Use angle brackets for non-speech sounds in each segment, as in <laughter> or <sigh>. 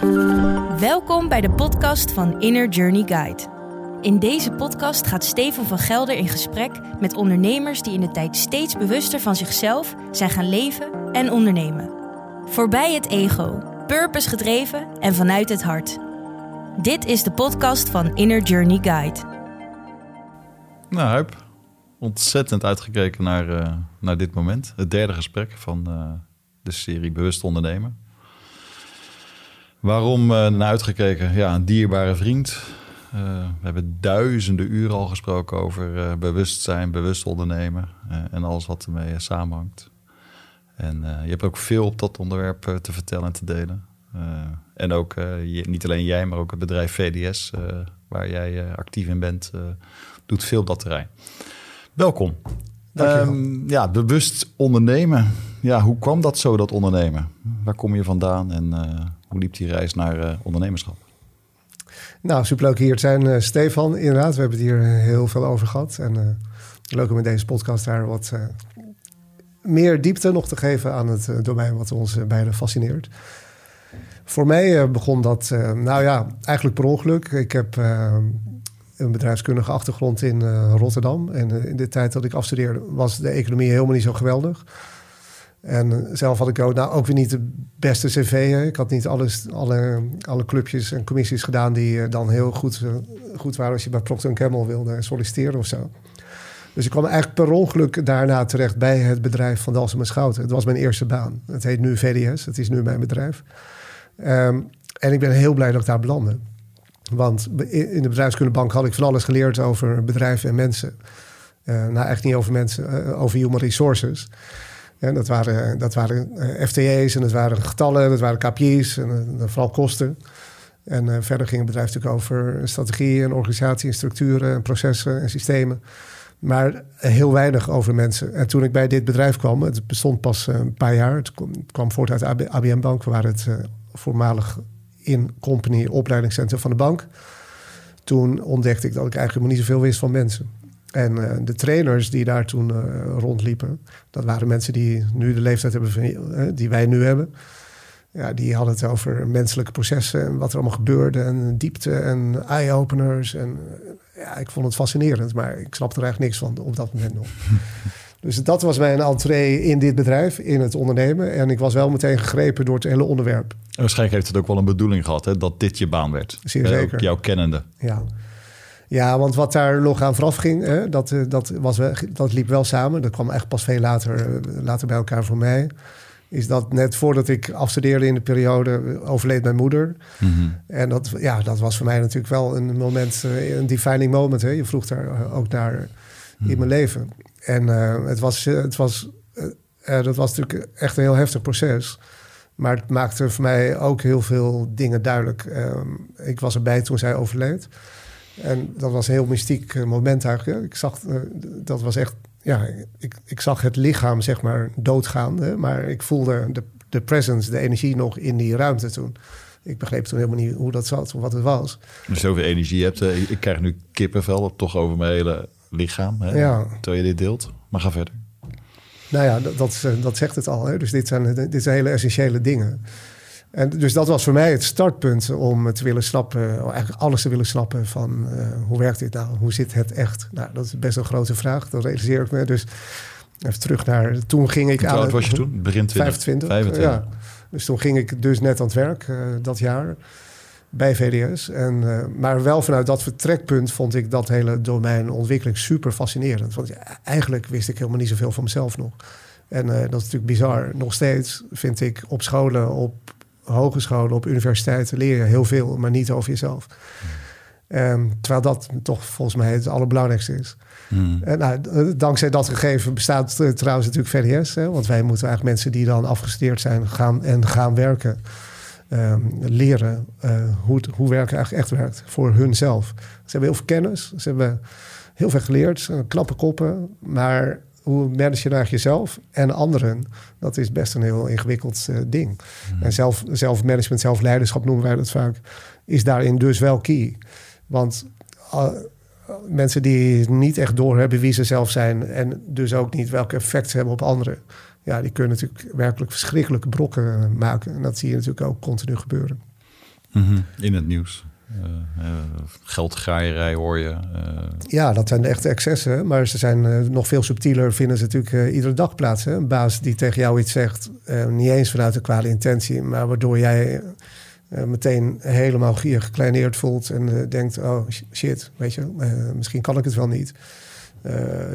Welkom bij de podcast van Inner Journey Guide. In deze podcast gaat Steven van Gelder in gesprek met ondernemers die in de tijd steeds bewuster van zichzelf zijn gaan leven en ondernemen. Voorbij het ego, purpose gedreven en vanuit het hart. Dit is de podcast van Inner Journey Guide. Nou, Huip, ontzettend uitgekeken naar, uh, naar dit moment. Het derde gesprek van uh, de serie Bewust Ondernemen. Waarom uh, naar uitgekeken? Ja, een dierbare vriend. we hebben duizenden uren al gesproken over bewustzijn, bewust ondernemen en alles wat ermee samenhangt. En je hebt ook veel op dat onderwerp te vertellen en te delen. en ook je, niet alleen jij, maar ook het bedrijf VDS, waar jij actief in bent, doet veel op dat terrein. Welkom. Um, ja, bewust ondernemen. Ja, hoe kwam dat zo, dat ondernemen? Waar kom je vandaan en hoe liep die reis naar uh, ondernemerschap? Nou, superleuk hier te zijn, uh, Stefan. Inderdaad, we hebben het hier heel veel over gehad. En leuk om in deze podcast daar wat meer diepte nog te geven aan het domein wat ons beiden fascineert. Voor mij begon dat, nou ja, eigenlijk per ongeluk. Ik heb een bedrijfskundige achtergrond in Rotterdam. En in de tijd dat ik afstudeerde was de economie helemaal niet zo geweldig. En zelf had ik ook, nou, ook weer niet de beste cv. Ik had niet alles, alle, alle clubjes en commissies gedaan die dan heel goed, goed waren als je bij Procter Gamble wilde solliciteren of zo. Dus ik kwam eigenlijk per ongeluk daarna terecht bij het bedrijf van Dalsem en Schouten. Het was mijn eerste baan. Het heet nu VDS, het is nu mijn bedrijf. Um, en ik ben heel blij dat ik daar belandde. Want in de bedrijfskundebank had ik van alles geleerd over bedrijven en mensen. Uh, nou, echt niet over mensen, over human resources. Ja, dat waren, dat waren uh, FTE's en dat waren getallen, dat waren KPI's en vooral kosten. En verder ging het bedrijf natuurlijk over strategie en organisatie en structuren en processen en systemen. Maar heel weinig over mensen. En toen ik bij dit bedrijf kwam, het bestond pas een paar jaar. Het kwam voort uit de ABM Bank. Waren het voormalig in company opleidingscentrum van de bank. Toen ontdekte ik dat ik eigenlijk niet zoveel wist van mensen. En uh, de trainers die daar toen uh, rondliepen, dat waren mensen die nu de leeftijd hebben van, uh, die wij nu hebben. Ja, die hadden het over menselijke processen en wat er allemaal gebeurde en diepte en eye-openers. En ja, ik vond het fascinerend, maar ik snapte er eigenlijk niks van op dat moment nog. <laughs> Dus dat was mijn entree in dit bedrijf, in het ondernemen. En ik was wel meteen gegrepen door het hele onderwerp. En waarschijnlijk heeft het ook wel een bedoeling gehad, hè, dat dit je baan werd. Zeer zeker. Ook jouw kennende. Ja. Ja, want wat daar nog aan vooraf ging, hè, dat, eh, dat, was dat liep wel samen. Dat kwam echt pas veel later, eh, later bij elkaar voor mij. Is dat net voordat ik afstudeerde in de periode, overleed mijn moeder. Mm -hmm. En dat, ja, dat was voor mij natuurlijk wel een moment, eh, een defining moment. Hè. Je vroeg daar ook naar in mhm. mijn leven. En uh, het was, het was, uh, dat was natuurlijk echt een heel heftig proces. Maar het maakte voor mij ook heel veel dingen duidelijk. Uh, ik was erbij toen zij overleed. En dat was een heel mystiek moment eigenlijk. Ik zag, dat was echt, ja, ik, ik zag het lichaam zeg maar doodgaan. Hè, maar ik voelde de, de presence, de energie nog in die ruimte toen. Ik begreep toen helemaal niet hoe dat zat of wat het was. Als je zoveel energie hebt, ik krijg nu kippenvel, toch over mijn hele lichaam. Hè, ja. Terwijl je dit deelt. Maar ga verder. Nou ja, dat, dat, dat zegt het al. Hè. Dus dit zijn, dit zijn hele essentiële dingen. En dus dat was voor mij het startpunt om te willen snappen, eigenlijk alles te willen snappen van uh, hoe werkt dit nou? Hoe zit het echt? Nou, dat is best een grote vraag, dat realiseer ik me. Dus even terug naar, toen ging ik aan... Hoe oud was je toen? Begin 20? 25. 25. Ja. Dus toen ging ik dus net aan het werk uh, dat jaar bij VDS. En, uh, maar wel vanuit dat vertrekpunt vond ik dat hele domein ontwikkeling super fascinerend. Want eigenlijk wist ik helemaal niet zoveel van mezelf nog. En uh, dat is natuurlijk bizar. Nog steeds vind ik op scholen, op hogescholen, op universiteiten leer je heel veel, maar niet over jezelf. Um, terwijl dat toch volgens mij het allerbelangrijkste is. Hmm. En, nou, dankzij dat gegeven bestaat trouwens natuurlijk VDS. Hè, want wij moeten eigenlijk mensen die dan afgestudeerd zijn gaan en gaan werken um, leren uh, hoe, hoe werken eigenlijk echt werkt voor hunzelf. Ze hebben heel veel kennis, ze hebben heel veel geleerd, knappe koppen, maar hoe manage je nou eigenlijk jezelf en anderen? Dat is best een heel ingewikkeld uh, ding. Mm. En zelf, zelfmanagement, zelfleiderschap noemen wij dat vaak, is daarin dus wel key. Want uh, mensen die niet echt doorhebben wie ze zelf zijn en dus ook niet welke effect ze hebben op anderen, ja, die kunnen natuurlijk werkelijk verschrikkelijke brokken maken. En dat zie je natuurlijk ook continu gebeuren. Mhm. In het nieuws. Uh, geldgraaierij hoor je. Ja, dat zijn de echte excessen. Maar ze zijn nog veel subtieler, vinden ze natuurlijk iedere dag plaats. Een baas die tegen jou iets zegt, niet eens vanuit een kwade intentie, maar waardoor jij meteen helemaal gekleineerd voelt en denkt: oh shit, weet je, misschien kan ik het wel niet.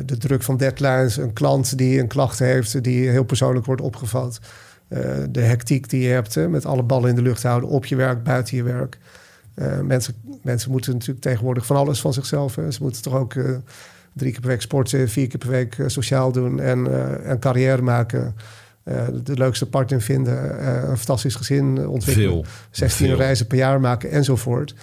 de druk van deadlines, een klant die een klacht heeft, die heel persoonlijk wordt opgevat. de hectiek die je hebt met alle ballen in de lucht houden op je werk, buiten je werk. Uh, mensen, mensen moeten natuurlijk tegenwoordig van alles van zichzelf. Hè. Ze moeten toch ook uh, drie keer per week sporten, vier keer per week uh, sociaal doen en, en carrière maken. de leukste partner vinden, een fantastisch gezin ontwikkelen. Veel. 16 Veel. reizen per jaar maken enzovoort.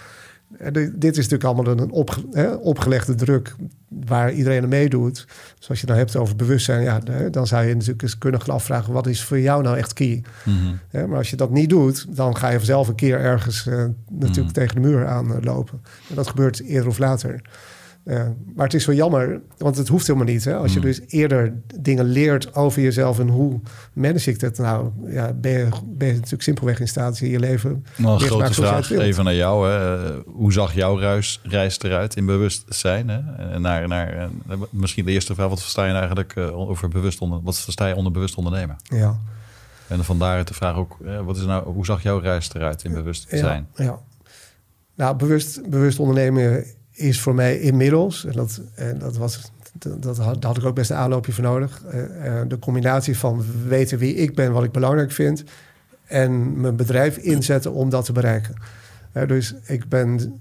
Dit is natuurlijk allemaal een opge hè, opgelegde druk waar iedereen aan meedoet. Dus als je dan hebt over bewustzijn, ja, dan zou je natuurlijk eens kunnen gaan afvragen: wat is voor jou nou echt key? Mhm. maar als je dat niet doet, dan ga je zelf een keer ergens uh, natuurlijk mhm. tegen de muur aanlopen. En dat gebeurt eerder of later. Uh, maar het is wel jammer, want het hoeft helemaal niet. Hè? Als je mm. dus eerder dingen leert over jezelf en hoe manage ik dat nou, ja, ben, je, ben je natuurlijk simpelweg in staat in je leven. Nou, een grote vraag even naar jou. Hè? Hoe zag jouw reis, reis eruit in bewustzijn? Hè? Naar, naar, misschien de eerste vraag, wat versta je eigenlijk uh, over bewust onder, wat versta je onder bewust ondernemen? Ja. En vandaar de vraag ook, wat is nou, hoe zag jouw reis eruit in bewustzijn? Ja, ja. Nou, bewust, bewust ondernemen is voor mij inmiddels, en dat, en dat was dat had, had ik ook best een aanloopje voor nodig. Uh, de combinatie van weten wie ik ben, wat ik belangrijk vind, en mijn bedrijf inzetten om dat te bereiken. Uh, dus ik ben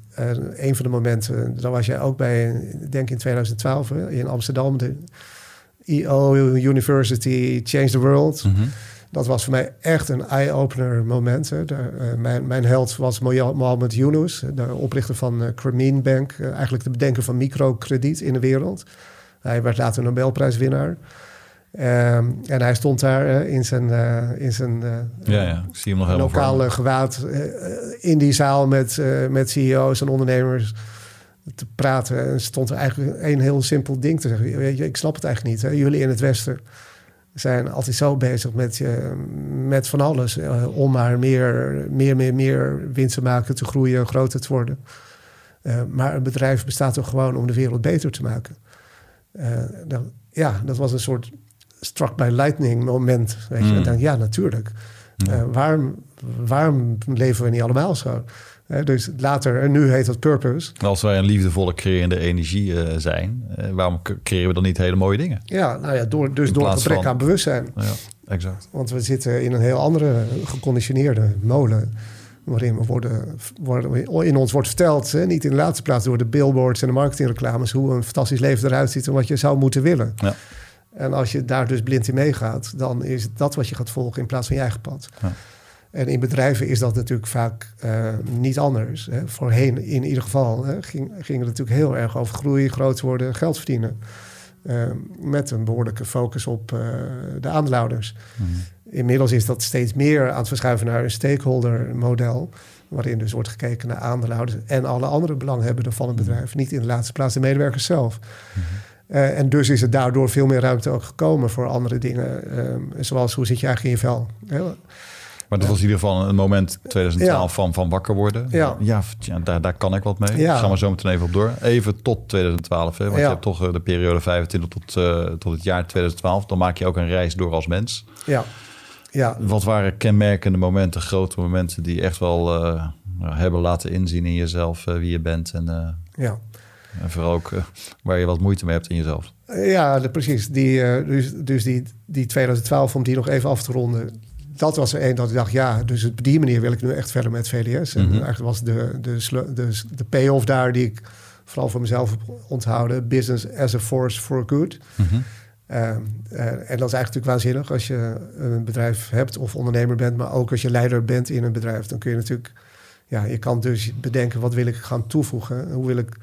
een van de momenten, daar was jij ook bij, denk in 2012 in Amsterdam, de EO University Change the World. Mm dat was voor mij echt een eye-opener moment. Hè. De, uh, mijn, mijn held was Mohammed Yunus, de oprichter van uh, Bank. Uh, eigenlijk de bedenker van microkrediet in de wereld. Hij werd later Nobelprijswinnaar. Um, en hij stond daar in zijn, in zijn ja, ja. Ik zie hem nog lokale gewaad in die zaal met, met CEO's en ondernemers te praten. En stond er eigenlijk een heel simpel ding te zeggen. Weet je, ik snap het eigenlijk niet. Hè. Jullie in het Westen zijn altijd zo bezig met, uh, met van alles. Uh, om maar meer, meer, meer, meer winst te maken, te groeien, groter te worden. Uh, maar een bedrijf bestaat toch gewoon om de wereld beter te maken. Dan, ja, dat was een soort struck by lightning moment. Weet je? Mm. En dan, ja, natuurlijk. waarom, waarom leven we niet allemaal zo? Dus later, en nu heet dat purpose. Als wij een liefdevolle creërende energie uh, zijn, uh, waarom creëren we dan niet hele mooie dingen? Ja, nou ja, door, dus door gebrek van... aan bewustzijn. Ja, exact. Want we zitten in een heel andere geconditioneerde molen. Waarin we worden, worden, in ons wordt verteld, hè, niet in de laatste plaats door de billboards en de marketingreclames, hoe een fantastisch leven eruit ziet en wat je zou moeten willen. Ja. En als je daar dus blind in meegaat, dan is dat wat je gaat volgen in plaats van je eigen pad. Ja. En in bedrijven is dat natuurlijk vaak uh, niet anders. Hè. Voorheen in ieder geval hè, ging, ging het natuurlijk heel erg over groei, groot worden, geld verdienen. Uh, met een behoorlijke focus op uh, de aandeelhouders. Mm -hmm. Inmiddels is dat steeds meer aan het verschuiven naar een stakeholder model. Waarin dus wordt gekeken naar aandeelhouders en alle andere belanghebbenden van het mhm. bedrijf. Niet in de laatste plaats de medewerkers zelf. Mm -hmm. en dus is het daardoor veel meer ruimte ook gekomen voor andere dingen. zoals hoe zit je eigenlijk in je vel? Maar dat was in ieder geval een moment 2012 van, van wakker worden. Ja, ja, daar, daar kan ik wat mee. Ja. Gaan we zo meteen even op door. Even tot 2012, hè? want je hebt toch eh, de periode 25 tot, uh, tot het jaar 2012. Dan maak je ook een reis door als mens. Ja. Ja. Wat waren kenmerkende momenten, grote momenten... die echt wel uh, hebben laten inzien in jezelf wie je bent... en, ja. en vooral ook waar je wat moeite mee hebt in jezelf. Ja, precies. Die, dus dus die, die 2012, om die nog even af te ronden dat was er één dat ik dacht, ja, dus op die manier wil ik nu echt verder met VDS. En mhm. eigenlijk was de, de, de, de payoff daar die ik vooral voor mezelf heb onthouden. Business as a force for good. Mhm. Ehm, eh, en dat is eigenlijk natuurlijk waanzinnig als je een bedrijf hebt of ondernemer bent, maar ook als je leider bent in een bedrijf. Dan kun je natuurlijk, ja, je kan dus bedenken wat wil ik gaan toevoegen. Hoe wil ik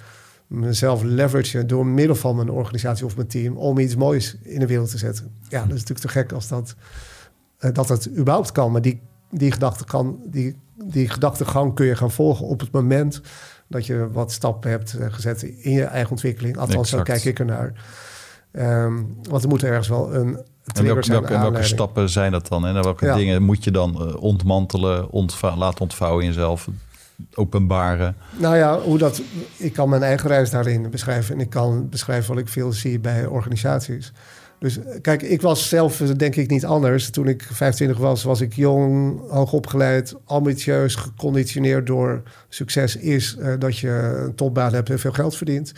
mezelf leveragen door middel van mijn organisatie of mijn team om iets moois in de wereld te zetten. Ja, dat is natuurlijk te gek als dat dat het überhaupt kan. Maar die, die, gedachte kan, die, die gedachtegang kun je gaan volgen op het moment dat je wat stappen hebt eh, gezet in je eigen ontwikkeling. Althans, zo kijk ik ernaar. Um, want er moet ergens wel een en welke, welke, welke, stappen zijn dat dan? En welke dingen moet je dan uh, ontmantelen, laten ontvouwen in jezelf? openbaren? Nou ja, hoe dat, ik kan mijn eigen reis daarin beschrijven. En ik kan beschrijven wat ik veel zie bij organisaties. Dus kijk, ik was zelf denk ik niet anders. Toen ik 25 was, was ik jong, hoogopgeleid, ambitieus, geconditioneerd door succes is uh, dat je een topbaan hebt en veel geld verdient.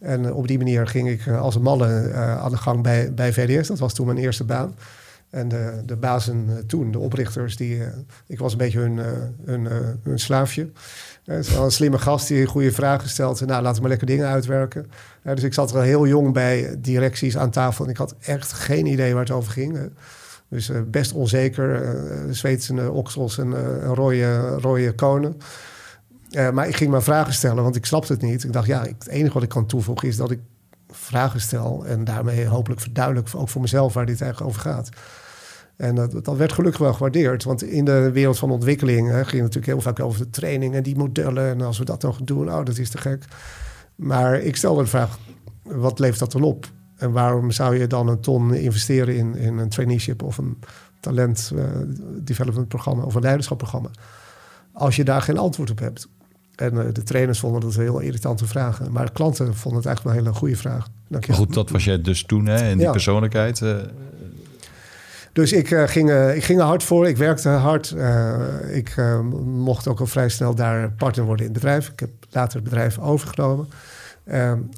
En uh, op die manier ging ik als een malle aan de gang bij, bij VDS. Dat was toen mijn eerste baan. En de, de bazen toen, de oprichters, die, ik was een beetje hun, hun, hun slaafje. Het is wel een slimme gast die goede vragen stelt. Nou, laten we maar lekker dingen uitwerken. dus ik zat er heel jong bij directies aan tafel. En ik had echt geen idee waar het over ging. Dus uh, best onzeker. Zweedse oksels en rode, rode konen. maar ik ging maar vragen stellen, want ik snapte het niet. Ik dacht, ja, het enige wat ik kan toevoegen is dat ik vragen stel. En daarmee hopelijk verduidelijk, ook voor mezelf, waar dit eigenlijk over gaat. En dat, dat, werd gelukkig wel gewaardeerd. Want in de wereld van ontwikkeling hè, ging het natuurlijk heel vaak over de training en die modellen. En als we dat nog doen, oh, dat is te gek. Maar ik stelde de vraag, wat levert dat dan op? En waarom zou je dan een ton investeren in, in een traineeship of een talent uh, development programma of een leiderschapprogramma? Als je daar geen antwoord op hebt. En uh, de trainers vonden dat heel irritante vragen. Maar de klanten vonden het eigenlijk wel een hele goede vraag. Maar goed, dat was jij dus toen, hè? En die ja. persoonlijkheid. Uh, dus ik, uh, ging, uh, ik ging er hard voor. Ik werkte hard. Uh, ik mocht ook al vrij snel daar partner worden in het bedrijf. Ik heb later het bedrijf overgenomen.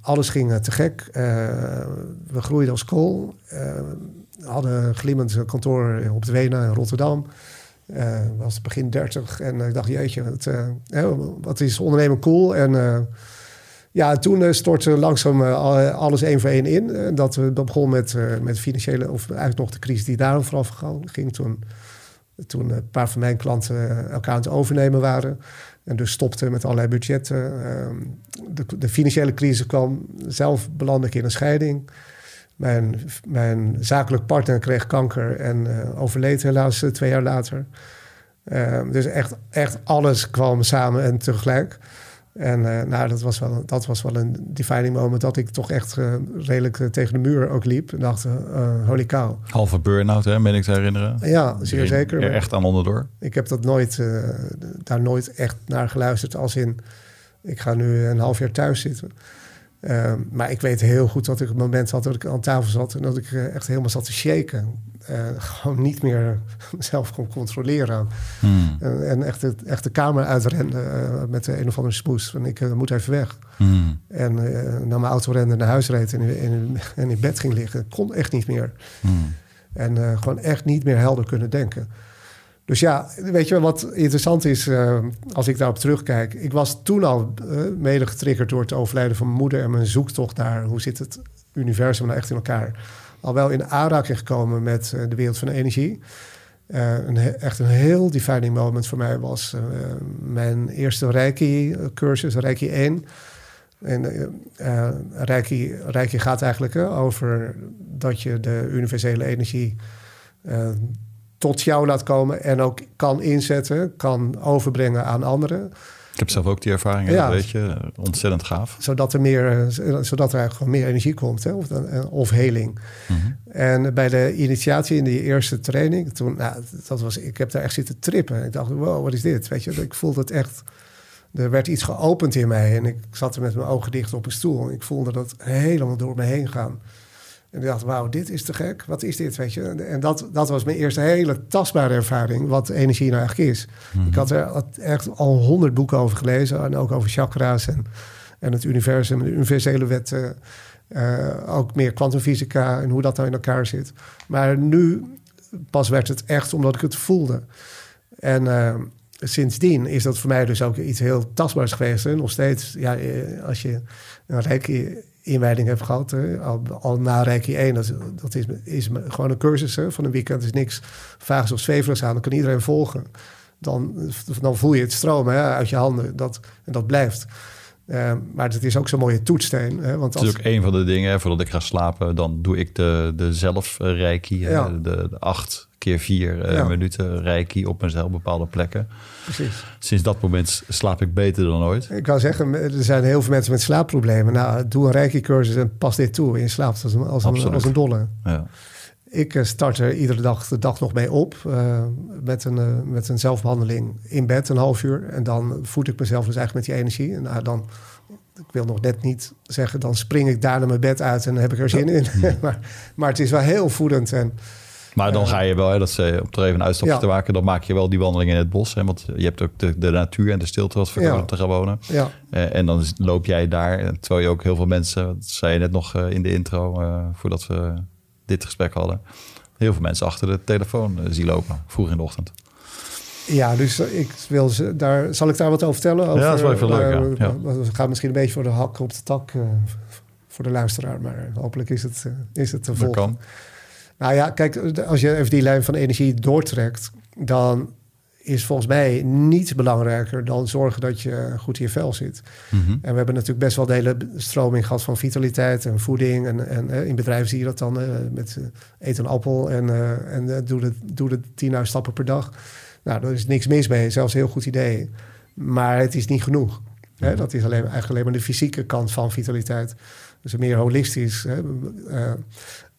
alles ging te gek. we groeiden als kool. we hadden een glimmend kantoor op de Wena in Rotterdam. was begin 30 en ik dacht, jeetje, wat is ondernemen cool. En ja, toen uh, stortte langzaam uh, alles één voor één in. Uh, dat, dat begon met, met financiële, of eigenlijk nog de crisis die daarom vooraf ging. Toen, toen een paar van mijn klanten elkaar overnemen waren. En dus stopte met allerlei budgetten. Ehm, de, de, financiële crisis kwam. Zelf belandde ik in een scheiding. Mijn, mijn zakelijk partner kreeg kanker en overleed helaas twee jaar later. Ehm, dus echt, echt alles kwam samen en tegelijk. En uh, nou, dat was, wel, dat was wel een defining moment dat ik toch echt uh, redelijk uh, tegen de muur ook liep. En dacht, holy cow. Halve burn-out, hè, ben ik te herinneren. Ja, zeer zeker. Er echt aan onderdoor? Ik heb dat nooit, daar nooit echt naar geluisterd. Als in, ik ga nu een half jaar thuis zitten. Ehm, maar ik weet heel goed dat ik het moment had dat ik aan tafel zat... en dat ik echt helemaal zat te shaken. Uh, <laughs> gewoon niet meer mezelf kon controleren. Hmm. En, echt, de, echt de kamer uitrende uh, met een of andere smoes. Van ik moet even weg. Hmm. En naar mijn auto rende, naar huis reed en, in, en in bed ging liggen. Kon echt niet meer. Hmm. En gewoon echt niet meer helder kunnen denken. Dus ja, weet je wat interessant is als ik daarop terugkijk. Ik was toen al mede getriggerd door het overlijden van mijn moeder... en mijn zoektocht naar hoe zit het universum nou echt in elkaar al wel in aanraking gekomen met uh, de wereld van energie. Uh, een, echt een heel defining moment voor mij was uh, mijn eerste Reiki-cursus, Reiki 1. En Reiki, Reiki gaat eigenlijk over dat je de universele energie tot jou laat komen en ook kan inzetten, kan overbrengen aan anderen. Ik heb zelf ook die ervaring, ja. weet je, ontzettend gaaf. Zodat er, meer, zodat er eigenlijk gewoon meer energie komt, hè? Of, eh, of heling. Mhm. En bij de initiatie in die eerste training, toen, nou, dat was, ik heb daar echt zitten trippen. Ik dacht, wow, wat is dit? Weet je, ik voelde het echt, er werd iets geopend in mij. En ik zat er met mijn ogen dicht op een stoel. En ik voelde dat helemaal door me heen gaan. En ik dacht, wauw, dit is te gek. Wat is dit, weet je? En dat, dat was mijn eerste hele tastbare ervaring... wat energie nou eigenlijk is. Mhm. Ik had er echt al honderd boeken over gelezen... en ook over chakra's en, en het universum... de universele wetten... Uh, ook meer kwantumfysica en hoe dat nou in elkaar zit. Maar nu pas werd het echt omdat ik het voelde. En uh, sindsdien is dat voor mij dus ook iets heel tastbaars geweest. En nog steeds, ja, eh, als je een reiki inwijding heb gehad. Al, al, na Reiki 1, dat, dat is, is gewoon een cursus hè, van een weekend. is niks vaags of zweverigs aan. Dan kan iedereen volgen. Dan, dan voel je het stromen hè, uit je handen. Dat, en dat blijft. Uh, maar het is ook zo'n mooie toetssteen. Hè, want het is ook een van de dingen, voordat ik ga slapen, dan doe ik de, de zelf reiki, ja. de, de, acht keer vier uh, minuten reiki op mezelf bepaalde plekken. Precies. Sinds dat moment slaap ik beter dan ooit. Ik kan zeggen, er zijn heel veel mensen met slaapproblemen. Nou, doe een reiki-cursus en pas dit toe. En je slaapt als een, als een, als een dolle. Ja. Ik eh, start er iedere dag de dag nog mee op. Uh, met, een, uh, met een zelfbehandeling in bed, een half uur. En dan voed ik mezelf dus eigenlijk met die energie. En nou, dan, ik wil nog net niet zeggen, dan spring ik daar naar mijn bed uit en dan heb ik er zin in. <laughs> maar, maar het is wel heel voedend. En, maar dan ga je wel, hè, dat ze, om er even een uitstapje te maken, dan maak je wel die wandeling in het bos. Hè, want je hebt ook de, de natuur en de stilte wat voor ja. te gaan wonen. Ja. Uh, en dan loop jij daar, terwijl je ook heel veel mensen, dat zei je net nog uh, in de intro, uh, voordat we dit gesprek hadden, heel veel mensen achter de telefoon zien lopen, vroeg in de ochtend. Ja, dus ik wil ze daar. Zal ik daar wat over vertellen? Over, ja, dat is wel even leuk. Ja. Ja. We gaan misschien een beetje voor de hak op de tak voor de luisteraar, maar hopelijk is het, is het te volgen. kan. Nou ja, kijk, als je even die lijn van energie doortrekt, dan is volgens mij niets belangrijker dan zorgen dat je goed in je vel zit. Mm -hmm. En we hebben natuurlijk best wel de hele stroming gehad van vitaliteit en voeding. En, en in bedrijven zie je dat dan uh, met uh, eet een appel en, uh, en doe de, doe de 10.000 stappen per dag. Nou, daar is niks mis mee, zelfs een heel goed idee. Maar het is niet genoeg. Mm -hmm. Hè? Dat is alleen, eigenlijk alleen maar de fysieke kant van vitaliteit. Dus meer holistisch. Hè?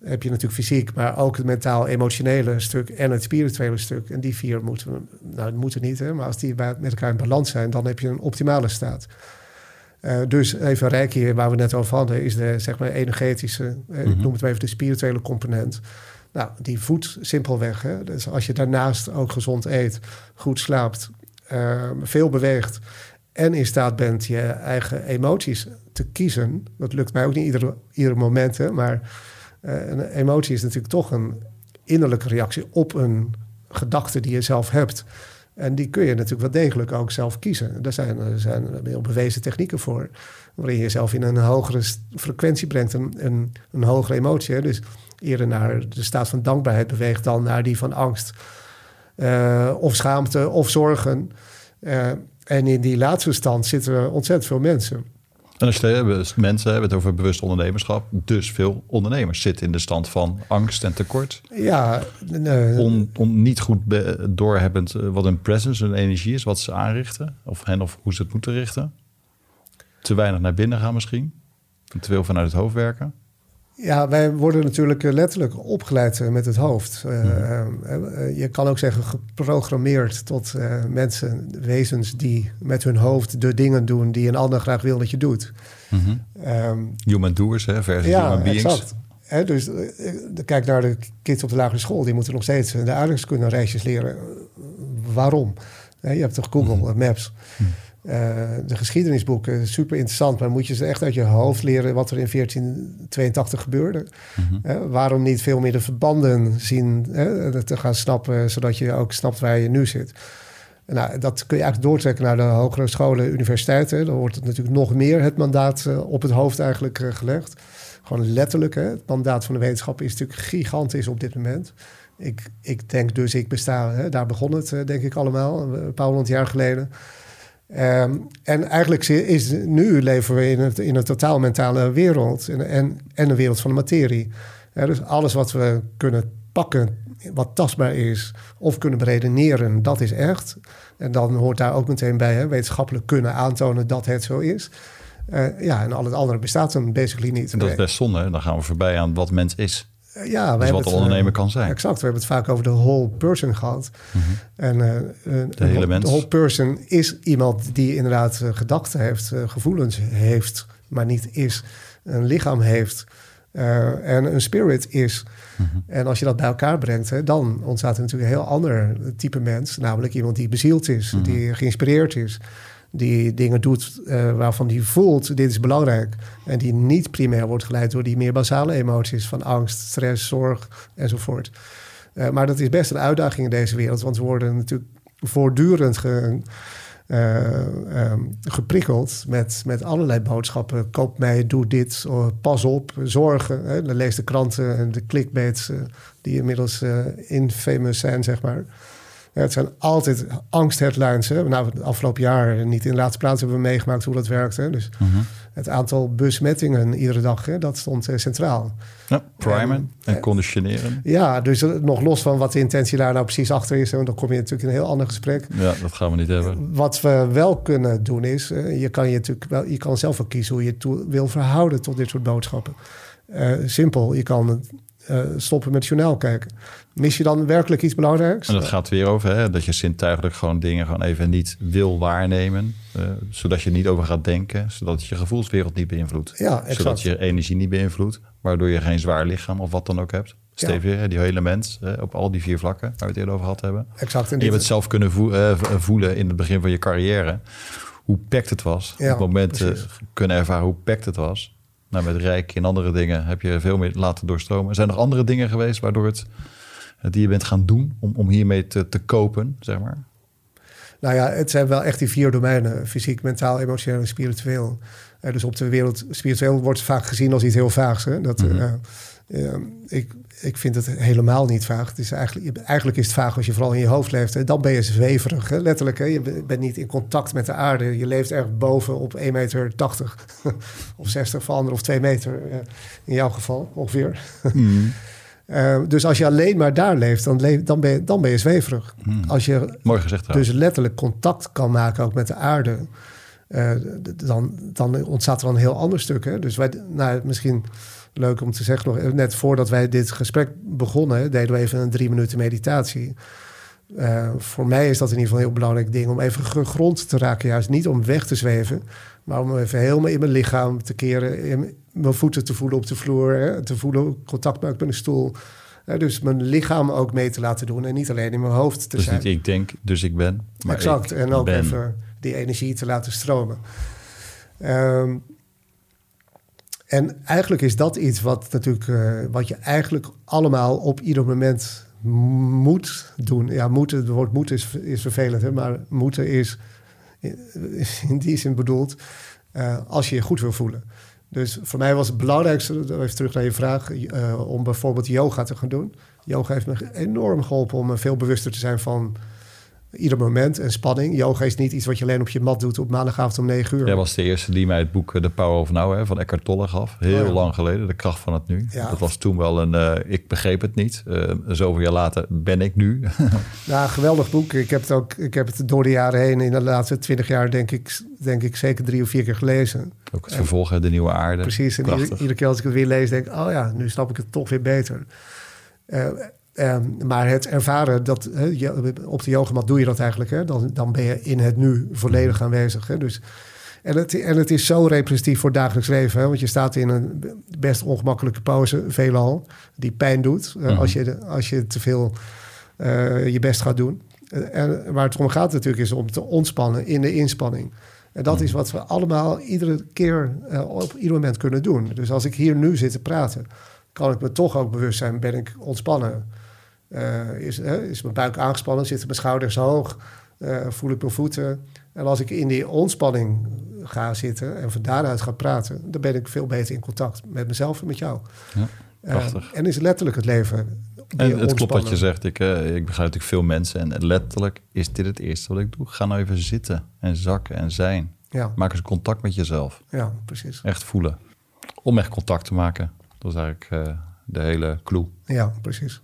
Heb je natuurlijk fysiek, maar ook het mentaal-emotionele stuk en het spirituele stuk. En die vier moeten, nou, moeten niet, hè, maar als die met elkaar in balans zijn, dan heb je een optimale staat. Uh, dus even rijk hier, waar we net over hadden, is de zeg maar, energetische, mm -hmm. ik noem het maar even de spirituele component. Nou, die voedt simpelweg. Hè? Dus als je daarnaast ook gezond eet, goed slaapt, uh, veel beweegt en in staat bent je eigen emoties te kiezen. Dat lukt mij ook niet ieder, ieder moment, hè, maar een emotie is natuurlijk toch een innerlijke reactie op een gedachte die je zelf hebt. En die kun je natuurlijk wel degelijk ook zelf kiezen. Daar zijn, er zijn heel bewezen technieken voor. Waarin je jezelf in een hogere frequentie brengt, een, een, een hogere emotie. Dus eerder naar de staat van dankbaarheid beweegt dan naar die van angst. Uh, of schaamte of zorgen. Uh, en in die laatste stand zitten ontzettend veel mensen. En als je het mensen hebben het over bewust ondernemerschap, dus veel ondernemers zitten in de stand van angst en tekort. Ja, nee. On, on, niet goed doorhebbend wat hun presence, hun energie is, wat ze aanrichten, of hen of hoe ze het moeten richten. Te weinig naar binnen gaan misschien, te veel vanuit het hoofd werken. Ja, wij worden natuurlijk letterlijk opgeleid met het hoofd. Uh, uh, je kan ook zeggen geprogrammeerd tot uh, mensen, wezens die met hun hoofd de dingen doen die een ander graag wil dat je doet. Mm -hmm. um, human doers hè, versus ja, human beings. Exact. He, dus kijk naar de kids op de lagere school, die moeten nog steeds de aardrijkskunde-reisjes leren. Waarom? je hebt toch Google mm -hmm. Maps. Uh, de geschiedenisboeken, super interessant, maar moet je ze echt uit je hoofd leren wat er in 1482 gebeurde? Mm -hmm. uh, waarom niet veel meer de verbanden zien uh, te gaan snappen, zodat je ook snapt waar je nu zit? Nou, dat kun je eigenlijk doortrekken naar de hogere scholen, universiteiten. Dan wordt het natuurlijk nog meer het mandaat op het hoofd eigenlijk gelegd. Gewoon letterlijk, hè? het mandaat van de wetenschap is natuurlijk gigantisch op dit moment. Ik, ik denk dus, ik besta, hè? daar begon het denk ik allemaal, een paar honderd jaar geleden. Um, en eigenlijk is nu leven we in, het, in een totaal mentale wereld en, en, en een wereld van de materie. Dus alles wat we kunnen pakken, wat tastbaar is, of kunnen beredeneren, dat is echt. En dan hoort daar ook meteen bij hè, wetenschappelijk kunnen aantonen dat het zo is. Uh, ja, en al het andere bestaat dan basically niet. En dat is best zonde. Dan gaan we voorbij aan wat mens is. Ja, dus wat de ondernemer het, kan zijn. Exact, we hebben het vaak over de whole person gehad. Mm -hmm. En uh, de hele mens. De whole person is iemand die inderdaad uh, gedachten heeft, uh, gevoelens heeft, maar niet is. Een lichaam heeft en een spirit is. Mm -hmm. En als je dat bij elkaar brengt, hè, dan ontstaat er natuurlijk een heel ander type mens. Namelijk iemand die bezield is, Mhm. mm -hmm. die geïnspireerd is die dingen doet uh, waarvan die voelt, dit is belangrijk. En die niet primair wordt geleid door die meer basale emoties van angst, stress, zorg enzovoort. Uh, maar dat is best een uitdaging in deze wereld, want we worden natuurlijk voortdurend uh, um, geprikkeld met, met allerlei boodschappen. Koop mij, doe dit, oh, pas op, zorgen. Hè? Dan lees de kranten en de clickbaits die inmiddels infamous zijn, zeg maar. Ja, het zijn altijd angstheadlines. Hè? Nou, het afgelopen jaar, niet in de laatste plaats, hebben we meegemaakt hoe dat werkt. Hè? Dus mm -hmm. het aantal besmettingen iedere dag, hè, dat stond uh, centraal. Ja, primen en, en conditioneren. Ja, dus uh, nog los van wat de intentie daar nou precies achter is. En dan kom je natuurlijk in een heel ander gesprek. Ja, dat gaan we niet hebben. Wat we wel kunnen doen is, uh, je kan je natuurlijk wel, je kan zelf wel kiezen hoe je het wil verhouden tot dit soort boodschappen. simpel, je kan eh, stoppen met journaal kijken. Mis je dan werkelijk iets belangrijks? En dat gaat weer over hè, dat je zintuigelijk gewoon dingen gewoon even niet wil waarnemen. Uh, zodat je niet over gaat denken. Zodat je gevoelswereld niet beïnvloedt. Ja, exact. Zodat je energie niet beïnvloedt. Waardoor je geen zwaar lichaam of wat dan ook hebt. Weer, die hele mens op al die vier vlakken waar we het eerder over gehad hebben. Exact. En je hebt het zelf kunnen voelen in het begin van je carrière. Hoe pekt het was. Ja, op het moment kunnen ervaren hoe pekt het was. Nou, met Rijk en andere dingen heb je veel meer laten doorstromen. Zijn er andere dingen geweest waardoor het die je bent gaan doen om, om hiermee te, te kopen, zeg maar? Nou ja, het zijn wel echt die vier domeinen: fysiek, mentaal, emotioneel en spiritueel. Uh, dus op de wereld, spiritueel wordt vaak gezien als iets heel vaags. Hè? Dat, mm ik, ik vind het helemaal niet vaag. Het is eigenlijk, eigenlijk is het vaag als je vooral in je hoofd leeft. Hè? Dan ben je zweverig, hè? letterlijk. Hè? Je bent niet in contact met de aarde. Je leeft erg boven op 1,80 meter <laughs> of 60 van anderen of 2 meter. in jouw geval ongeveer. Mm. Uh, <laughs> dus als je alleen maar daar leeft, dan, leef, dan, ben, je, dan ben je zweverig. Hmm. Als je Mooi gezegd, dus letterlijk contact kan maken ook met de aarde, uh, dan, dan ontstaat er een heel ander stuk. Hè? Dus wij, nou, misschien leuk om te zeggen nog, net voordat wij dit gesprek begonnen, deden we even een drie minuten meditatie. Uh, voor mij is dat in ieder geval een heel belangrijk ding om even gegrond te raken. Juist niet om weg te zweven, maar om even helemaal in mijn lichaam te keren. In mijn voeten te voelen op de vloer. Hè, te voelen contact maken met een stoel. dus mijn lichaam ook mee te laten doen. En niet alleen in mijn hoofd te dus zijn. Dus niet ik denk, dus ik ben. Maar exact. en ook even die energie te laten stromen. Um, en eigenlijk is dat iets wat natuurlijk, uh, wat je eigenlijk allemaal op ieder moment moet doen. Ja, moeten, het woord moeten is, is vervelend, hè? maar moeten is in die zin bedoeld uh, als je je goed wil voelen. Dus voor mij was het belangrijkste, even terug naar je vraag, om bijvoorbeeld yoga te gaan doen. Yoga heeft me enorm geholpen om veel bewuster te zijn van ieder moment en spanning. Yoga is niet iets wat je alleen op je mat doet op maandagavond om 9 uur. Jij was de eerste die mij het boek The Power of Now hè, van Eckhart Tolle gaf. Heel oh lang geleden, De Kracht van het Nu. Ja. Dat was toen wel een, uh, ik begreep het niet. Uh, zoveel jaar later ben ik nu. <laughs> ja, geweldig boek. Ik heb het ook, ik heb het door de jaren heen, in de laatste twintig jaar denk ik, denk ik zeker drie of vier keer gelezen. Ook het vervolgen, De Nieuwe Aarde. Precies, en iedere, iedere, keer als ik het weer lees, denk ik, oh ja, nu snap ik het toch weer beter. Uh, Um, maar het ervaren dat he, op de yogamat doe je dat eigenlijk. Hè? Dan, dan ben je in het nu volledig aanwezig. Hè? Dus, en, het, en het is zo representatief voor het dagelijks leven. Hè? Want je staat in een best ongemakkelijke pauze, veelal, die pijn doet. Uh, als, je, als je te veel uh, je best gaat doen. En waar het om gaat natuurlijk is om te ontspannen in de inspanning. En dat is wat we allemaal iedere keer op ieder moment kunnen doen. Dus als ik hier nu zit te praten, kan ik me toch ook bewust zijn, ben ik ontspannen. Uh, is, uh, is mijn buik aangespannen, zitten mijn schouders hoog, uh, voel ik mijn voeten. En als ik in die ontspanning ga zitten en van daaruit ga praten, dan ben ik veel beter in contact met mezelf en met jou. Ja, prachtig. en is letterlijk het leven. En het klopt wat je zegt. Ik, ik begrijp natuurlijk veel mensen. En letterlijk is dit het eerste wat ik doe. Ga nou even zitten en zakken en zijn. Ja. Maak eens contact met jezelf. Ja, precies. Echt voelen. Om echt contact te maken. Dat is eigenlijk de hele clue. Ja, precies.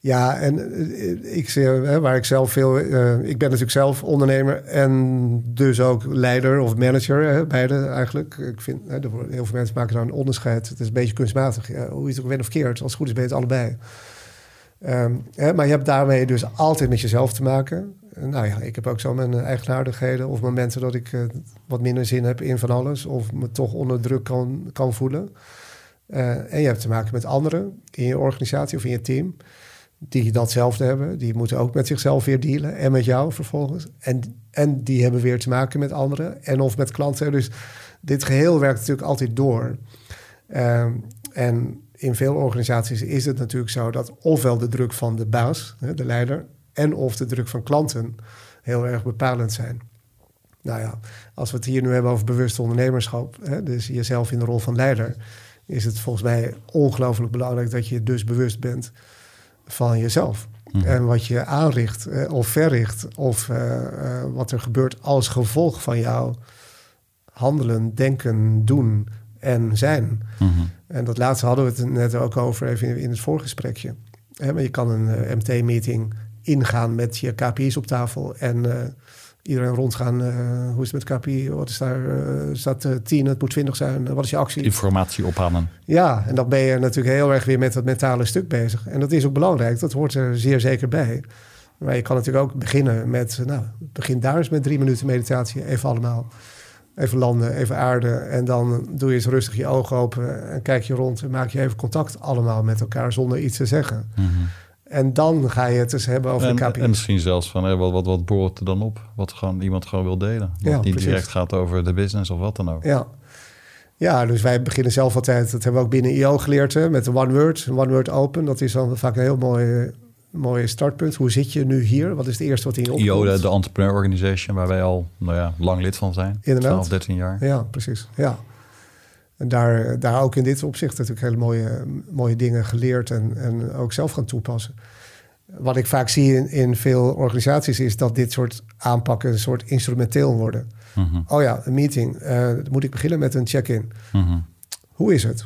Ja, en eh, ik zie, waar ik zelf veel. Uh, ik ben natuurlijk zelf ondernemer en dus ook leider of manager, hè, beide eigenlijk. Ik vind, hè, heel veel mensen maken daar een onderscheid. Het is een beetje kunstmatig. Hoe je het ook went of keert, als het goed is, ben je het allebei. Um, hè, maar je hebt daarmee dus altijd met jezelf te maken. Nou ja, ik heb ook zo mijn eigenaardigheden of momenten dat ik wat minder zin heb in van alles, of me toch onder druk kan, kan voelen. En je hebt te maken met anderen in je organisatie of in je team die datzelfde hebben. Die moeten ook met zichzelf weer dealen en met jou vervolgens. En, en die hebben weer te maken met anderen en of met klanten. Dus dit geheel werkt natuurlijk altijd door. Um, en in veel organisaties is het natuurlijk zo dat ofwel de druk van de baas, de leider, en of de druk van klanten heel erg bepalend zijn. Nou ja, als we het hier nu hebben over bewust ondernemerschap, hè, dus jezelf in de rol van leider, is het volgens mij ongelooflijk belangrijk dat je dus bewust bent van jezelf. Mhm. En wat je aanricht eh, of verricht, of uh, uh, wat er gebeurt als gevolg van jouw handelen, denken, doen en zijn. Mhm. En dat laatste hadden we het net ook over even in, het voorgesprekje. Hè, maar je kan een MT-meeting ingaan met je KPI's op tafel en iedereen rondgaan. Uh, hoe is het met KPI? Wat is daar? Uh, uh, 10, het moet 20 zijn. wat is je actie? Informatie ophalen. Ja, en dan ben je natuurlijk heel erg weer met dat mentale stuk bezig. En dat is ook belangrijk. Dat hoort er zeer zeker bij. Maar je kan natuurlijk ook beginnen met, nou, begin daar eens met drie minuten meditatie. Even allemaal. Even landen, even aarden. En dan doe je eens rustig je ogen open en kijk je rond en maak je even contact allemaal met elkaar zonder iets te zeggen. Mhm. En dan ga je het eens hebben over en, de KPI. En misschien zelfs van, hé, wat, wat, wat boort er dan op? Wat gewoon, iemand gewoon wil delen. Wat Ja, niet precies. direct gaat over de business of wat dan ook. Ja. ja, dus wij beginnen zelf altijd, dat hebben we ook binnen IO geleerd, hè, met de One Word, One Word Open. Dat is dan vaak een heel mooi, mooi startpunt. Hoe zit je nu hier? Wat is het eerste wat in je opkomt? IO, de, de Entrepreneur Organization, waar wij al nou ja, lang lid van zijn. Inderdaad. 12, 13 jaar. Ja, precies. Ja. En daar, daar ook in dit opzicht natuurlijk hele mooie, mooie dingen geleerd en, en ook zelf gaan toepassen. Wat ik vaak zie in, in veel organisaties is dat dit soort aanpakken een soort instrumenteel worden. Mhm, Oh ja, een meeting. Dan moet ik beginnen met een check-in. mhm. Hoe is het?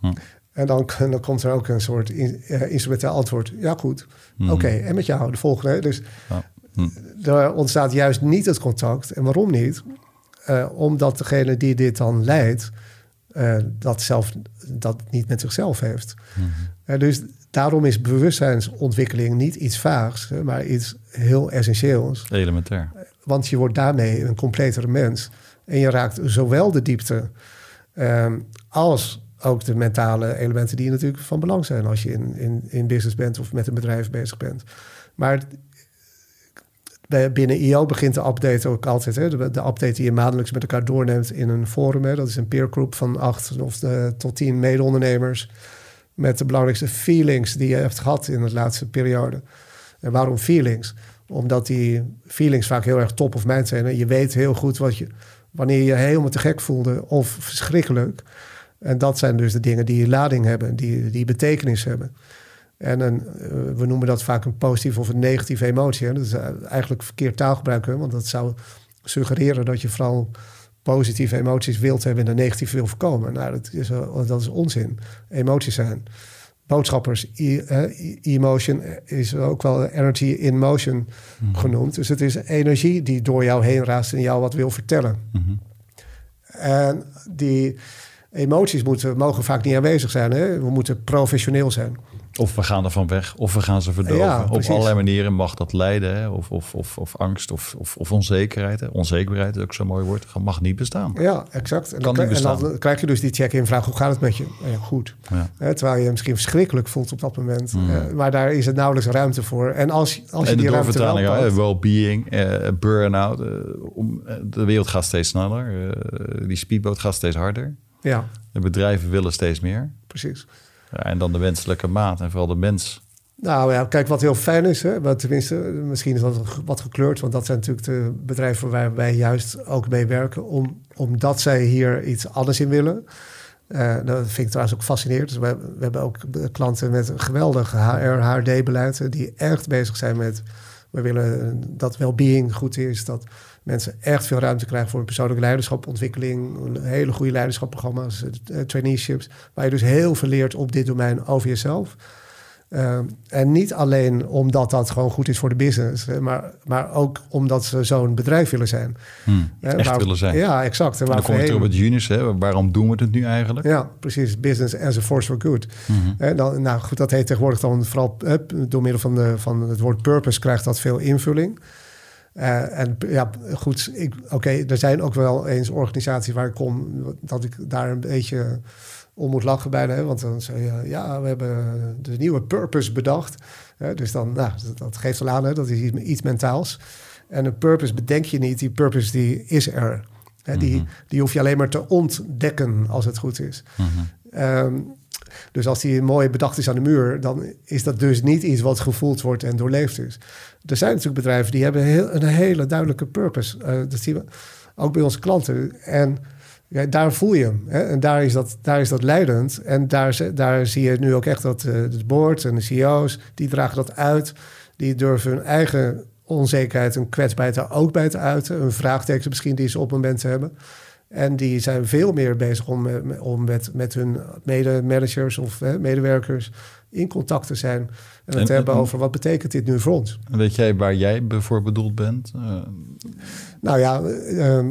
Hm. En dan, <laughs> dan komt er ook een soort in, eh, instrumenteel antwoord. Ja, goed. Mhm. Oké, en met jou, de volgende. Dus Ja. Hm. er ontstaat juist niet het contact. En waarom niet? Eh, omdat degene die dit dan leidt, eh, dat zelf dat niet met zichzelf heeft. Eh, dus daarom is bewustzijnsontwikkeling niet iets vaags, maar iets heel essentieels. Elementair. Want je wordt daarmee een completere mens. En je raakt zowel de diepte ehm, als ook de mentale elementen die natuurlijk van belang zijn als je in, in, in business bent of met een bedrijf bezig bent. Maar binnen IO begint de update ook altijd. Hè? De, de update die je maandelijks met elkaar doorneemt in een forum. Hè? Dat is een peergroep van acht of eh, tot tien mede-ondernemers. Met de belangrijkste feelings die je hebt gehad in de laatste periode. En waarom feelings? Omdat die feelings vaak heel erg top of mind zijn. Je weet heel goed wat je, wanneer je je helemaal te gek voelde of verschrikkelijk. En dat zijn dus de dingen die lading hebben, die, die betekenis hebben. En een, eh, we noemen dat vaak een positieve of een negatieve emotie. Dat is eh, eigenlijk verkeerd taalgebruik, hè? want dat zou suggereren dat je vooral positieve emoties wilt hebben en de negatieve wil voorkomen. Nou, dat is, eh, dat is onzin. Emoties zijn boodschappers. Emotion is ook wel energy in motion genoemd. Dus het is energie die door jou heen raast en jou wat wil vertellen. Mhm. En die emoties moeten, mogen vaak niet aanwezig zijn. Hè? We moeten professioneel zijn. Of we gaan ervan weg, of we gaan ze verdoven. Ja, Op allerlei manieren mag dat leiden. Hè? Of, of, of, of angst of, of, of onzekerheid. Hè? Onzekerheid is ook zo'n mooi woord. mag niet bestaan. Ja, exact. En Kan dan, niet en dan bestaan. krijg je dus die check-in vraag, hoe gaat het met je? Nou ja, goed. Ja. Terwijl je je misschien verschrikkelijk voelt op dat moment. Mm. Eh, maar daar is het nauwelijks ruimte voor. En als, als je En de die ruimte wel pakt- well-being, eh, burn-out. eh, om, eh, de wereld gaat steeds sneller. die speedboot gaat steeds harder. Ja, De bedrijven willen steeds meer. precies. En dan de wenselijke maat en vooral de mens. Nou ja, kijk wat heel fijn is. Hè? Wat, tenminste, misschien is dat wat gekleurd. Want dat zijn natuurlijk de bedrijven waar wij juist ook mee werken. Om, omdat zij hier iets anders in willen. Eh, dat vind ik trouwens ook fascinerend. Dus we, we hebben ook klanten met een geweldig HR, HRD-beleid. eh, Die echt bezig zijn met... We willen dat well-being goed is. Dat mensen echt veel ruimte krijgen voor een persoonlijke leiderschapontwikkeling. Hele goede leiderschapprogramma's, eh, traineeships. Waar je dus heel veel leert op dit domein over jezelf. Ehm, en niet alleen omdat dat gewoon goed is voor de business, maar, maar ook omdat ze zo'n bedrijf willen zijn. Hmm, echt waar- willen zijn. Ja, exact. En En dan terug op het. Hè? Waarom doen we het nu eigenlijk? Ja, precies. Business as a force for good. Hè, dan, nou goed, dat heet tegenwoordig dan vooral door middel van, de, van het woord purpose krijgt dat veel invulling. Eh, en ja, goed, oké, er zijn ook wel eens organisaties waar ik kom, dat ik daar een beetje om moet lachen bijna. Hè? Want dan zeg je, ja, we hebben de nieuwe purpose bedacht. Hè? Dus dan, nou, dat, dat geeft al aan, hè? dat is iets, mentaals. En een purpose bedenk je niet, die purpose die is er. Hè? Die, Mhm. die hoef je alleen maar te ontdekken als het goed is. Ehm, dus als die mooi bedacht is aan de muur, dan is dat dus niet iets wat gevoeld wordt en doorleefd is. Er zijn natuurlijk bedrijven die hebben heel, een hele duidelijke purpose. Eh, dat zien we ook bij onze klanten. En ja, daar voel je hem. Hè? En daar is, dat, daar is dat leidend. En daar, daar zie je nu ook echt dat eh het board en de CEO's, die dragen dat uit. Die durven hun eigen onzekerheid en kwetsbaarheid daar ook bij te uiten. Een vraagteken misschien die ze op het moment hebben. En die zijn veel meer bezig om, om met, met hun mede-managers of hè, medewerkers in contact te zijn. En het te hebben over wat betekent dit nu voor ons. Weet jij waar jij voor bedoeld bent? Uh... Nou ja, uh,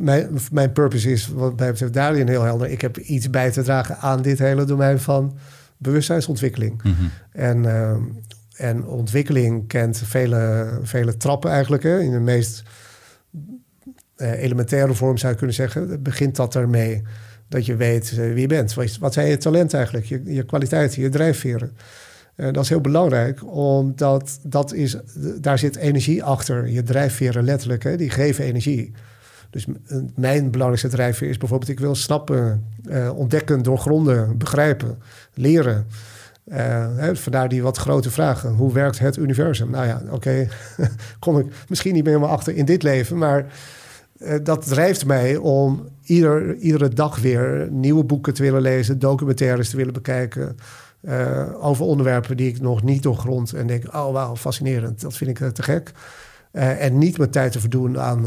mijn, mijn purpose is wat mij betreft daarin heel helder. Ik heb iets bij te dragen aan dit hele domein van bewustzijnsontwikkeling. Mm -hmm. En, uh, en ontwikkeling kent vele, vele trappen eigenlijk. Hè. In de meest elementaire vorm zou je kunnen zeggen, begint dat ermee dat je weet wie je bent. Wat, zijn je talenten eigenlijk, je, je kwaliteiten, je drijfveren. Uh, dat is heel belangrijk, omdat dat is, daar zit energie achter. Je drijfveren letterlijk, hè, die geven energie. Dus mijn belangrijkste drijfveer is bijvoorbeeld... ik wil snappen, uh, ontdekken, doorgronden, begrijpen, leren. Uh, hè, vandaar die wat grote vragen. Hoe werkt het universum? Nou ja, oké, <laughs> kom ik misschien niet meer helemaal achter in dit leven... maar dat drijft mij om ieder, iedere dag weer nieuwe boeken te willen lezen... documentaires te willen bekijken... Uh, over onderwerpen die ik nog niet doorgrond. En denk, oh wauw, fascinerend. Dat vind ik uh, te gek. Uh, en niet mijn tijd te verdoen aan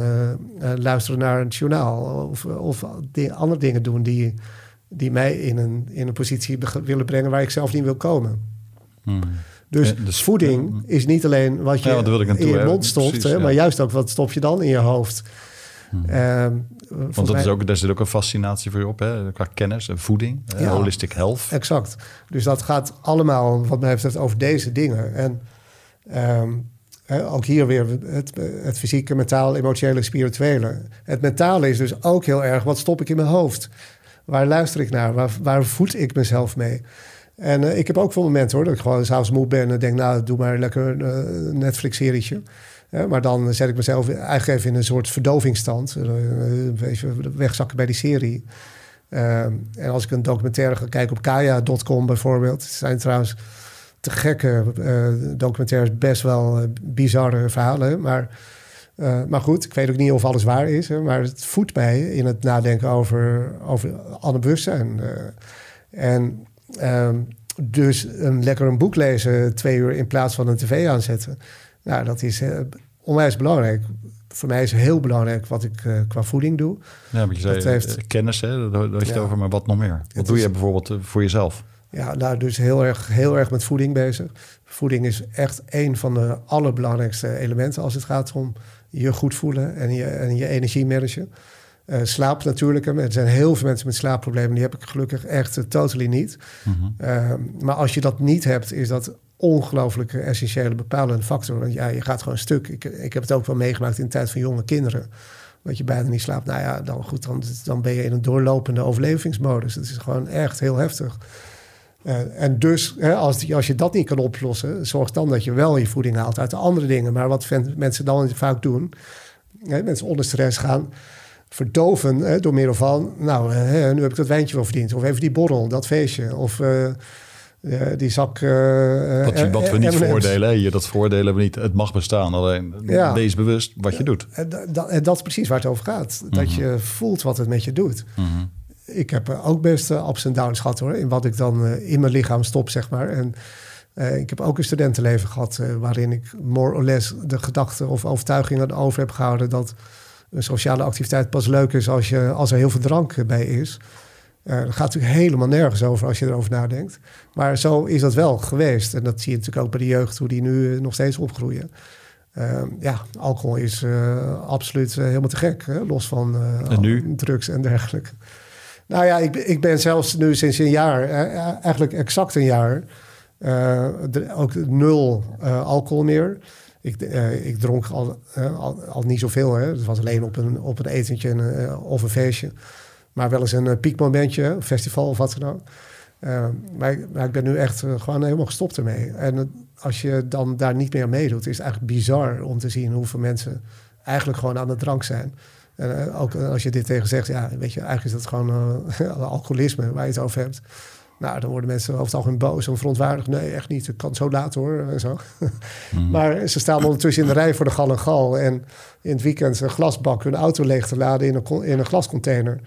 luisteren naar een journaal. Of, of die, andere dingen doen die, die mij in een, in een positie willen brengen waar ik zelf niet wil komen. Hmm. Dus, dus, voeding is niet alleen wat je ja, in je mond stopt, hè, maar juist ook wat stop je dan in je hoofd. Hmm. Ehm, Want dat is ook, daar zit ook een fascinatie voor je op, hè? qua kennis en voeding, ja, holistic health. Exact. Dus dat gaat allemaal, wat mij betreft, over deze dingen. En um, ook hier weer het, het fysieke, mentaal, emotionele, spirituele. Het mentale is dus ook heel erg, wat stop ik in mijn hoofd? Waar luister ik naar? Waar, waar voed ik mezelf mee? En uh, ik heb ook veel momenten hoor, dat ik gewoon s'avonds moe ben en denk, nou, doe maar lekker een uh, Netflix-serietje maar dan zet ik mezelf eigenlijk even in een soort verdovingsstand. Eh, beetje wegzakken bij die serie. Uh, en als ik een documentaire ga kijken op kaya.com bijvoorbeeld. Het zijn trouwens te gekke uh, documentaires, best wel bizarre verhalen. Maar, maar goed, ik weet ook niet of alles waar is. Maar het voedt mij in het nadenken over, over bewustzijn. en ehm, dus een lekker een boek lezen twee uur in plaats van een tv aanzetten. Nou, dat is uh, onwijs belangrijk. Voor mij is heel belangrijk wat ik uh, qua voeding doe. Ja, maar je zei heeft, eh, kennis, hè? daar had je het over, maar wat nog meer? Wat doe je bijvoorbeeld voor jezelf? Ja, nou, dus heel erg, heel erg met voeding bezig. Voeding is echt een van de allerbelangrijkste elementen als het gaat om je goed voelen en je, en je energie managen. Uh, slaap natuurlijk. Er zijn heel veel mensen met slaapproblemen. Die heb ik gelukkig echt uh, totally niet. Mm maar als je dat niet hebt, is dat ongelooflijke essentiële bepalende factor. Want ja, je gaat gewoon stuk. Ik, ik heb het ook wel meegemaakt in de tijd van jonge kinderen. Dat je bijna niet slaapt. Nou ja, dan goed, dan, dan ben je in een doorlopende overlevingsmodus. Het is gewoon echt heel heftig. Uh, en dus, hè, als, als je dat niet kan oplossen, zorg dan dat je wel je voeding haalt uit de andere dingen. Maar wat mensen dan vaak doen, hè, mensen onder stress gaan verdoven hè, door middel van, nou, hè, nu heb ik dat wijntje wel verdiend. Of even die borrel, dat feestje. Of uh, uh, die zak. Uh, wat, je, wat we niet voordelen, hier, dat voordelen we niet. Het mag bestaan, alleen ja. wees bewust wat je doet. En dat, dat, is precies waar het over gaat. Dat mhm. je voelt wat het met je doet. Mm -hmm. Ik heb ook best ups en downs gehad hoor, in wat ik dan in mijn lichaam stop, zeg maar. En ik heb ook een studentenleven gehad waarin ik more or less de gedachte of overtuigingen over heb gehouden dat een sociale activiteit pas leuk is als, je, als er heel veel drank bij is. Uh, dat gaat natuurlijk helemaal nergens over als je erover nadenkt. Maar zo is dat wel geweest. En dat zie je natuurlijk ook bij de jeugd, hoe die nu eh, nog steeds opgroeien. Uh, ja, alcohol is uh, absoluut helemaal te gek. Hè? Los van en nu? drugs en dergelijke. Nou ja, ik, ik ben zelfs nu sinds een jaar, eigenlijk exact een jaar, ook nul alcohol meer. Ik, ik dronk al, al, al, niet zoveel. Hè? Het was alleen op een, op een etentje of een feestje. Maar wel eens een uh, piekmomentje, een festival of wat dan ook. Uh, maar, maar, ik ben nu echt uh, gewoon helemaal gestopt ermee. En als je dan daar niet meer meedoet, is het eigenlijk bizar om te zien hoeveel mensen eigenlijk gewoon aan de drank zijn. En ook als je dit tegen zegt, ja, weet je, eigenlijk is dat gewoon <laughs> alcoholisme waar je het over hebt. Nou, dan worden mensen over het algemeen boos en verontwaardigd. Nee, echt niet. Het kan zo laat hoor. En zo. Mhm. <laughs> Maar ze staan ondertussen in de rij voor de gal en gal. En in het weekend een glasbak hun auto leeg te laden in een, in een glascontainer.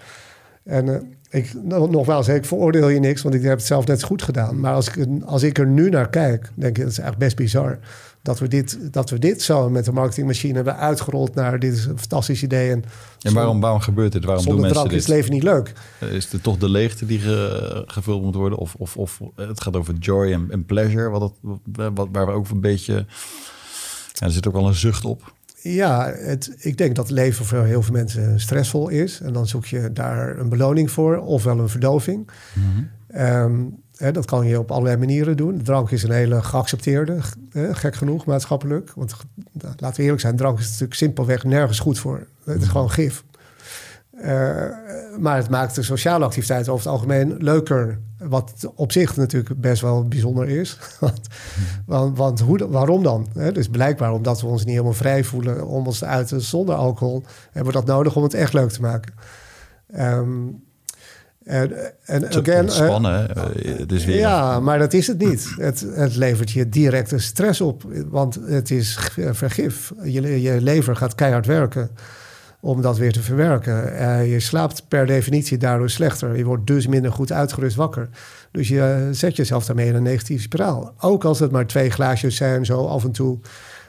En uh, ik, nogmaals, ik veroordeel je niks, want ik heb het zelf net goed gedaan. Maar als ik, als ik er nu naar kijk, denk ik, dat is eigenlijk best bizar. Dat we dit, dat we dit zo met de marketingmachine hebben uitgerold naar dit is een fantastisch idee. En, en waarom, waarom gebeurt dit? Waarom doen mensen dit? is het leven niet leuk. Is het toch de leegte die gevuld moet worden? Of, of, of het gaat over joy en, en pleasure, wat het, wat, waar we ook een beetje... Ja, er zit ook wel een zucht op. Ja, het, ik denk dat leven voor heel veel mensen stressvol is. En dan zoek je daar een beloning voor, ofwel een verdoving. Mm hè, dat kan je op allerlei manieren doen. Drank is een hele geaccepteerde, gek genoeg, maatschappelijk. Want nou, laten we eerlijk zijn, drank is natuurlijk simpelweg nergens goed voor. Het is mhm. gewoon gif. Uh, maar het maakt de sociale activiteit over het algemeen leuker. Wat op zich natuurlijk best wel bijzonder is. <laughs> want, want, want hoe, waarom dan? dus blijkbaar omdat we ons niet helemaal vrij voelen om ons te uiten zonder alcohol, hebben we dat nodig om het echt leuk te maken. Um, en, en again, ontspannen, uh, weer ja, maar dat is het niet. Het, het levert je directe stress op, want het is vergif. Je, je lever gaat keihard werken om dat weer te verwerken. Uh, je slaapt per definitie daardoor slechter. Je wordt dus minder goed uitgerust wakker. Dus je zet jezelf daarmee in een negatieve spiraal. Ook als het maar twee glaasjes zijn, zo af en toe.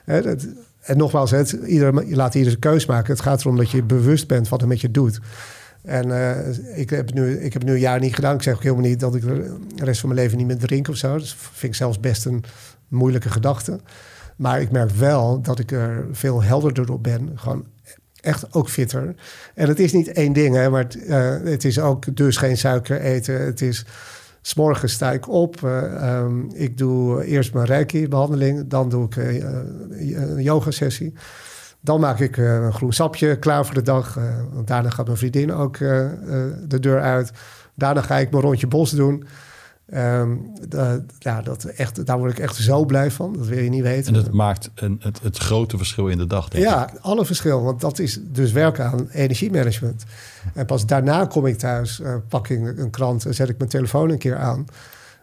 en nogmaals, het, ieder, je laat ieder keus maken. Het gaat erom dat je bewust bent wat het met je doet. En uh, ik, heb nu, ik heb nu een jaar niet gedaan. Ik zeg ook helemaal niet dat ik de rest van mijn leven niet meer drink of zo. Dat vind ik zelfs best een moeilijke gedachte. Maar ik merk wel dat ik er veel helderder op ben. Gewoon echt ook fitter. En het is niet één ding, hè, maar het, uh, het is ook dus geen suiker eten. Het is... S'morgens sta ik op. Uh, ik doe eerst mijn reiki-behandeling. Dan doe ik uh, een yoga-sessie. Dan maak ik een groen sapje klaar voor de dag. want daarna gaat mijn vriendin ook de deur uit. Daarna ga ik mijn rondje bos doen. Um, ja, dat echt, daar word ik echt zo blij van. Dat wil je niet weten. En dat maakt een, het, het grote verschil in de dag, denk ja, alle verschil. Want dat is dus werken aan energiemanagement. En pas daarna kom ik thuis, uh, pak ik een krant... en zet ik mijn telefoon een keer aan...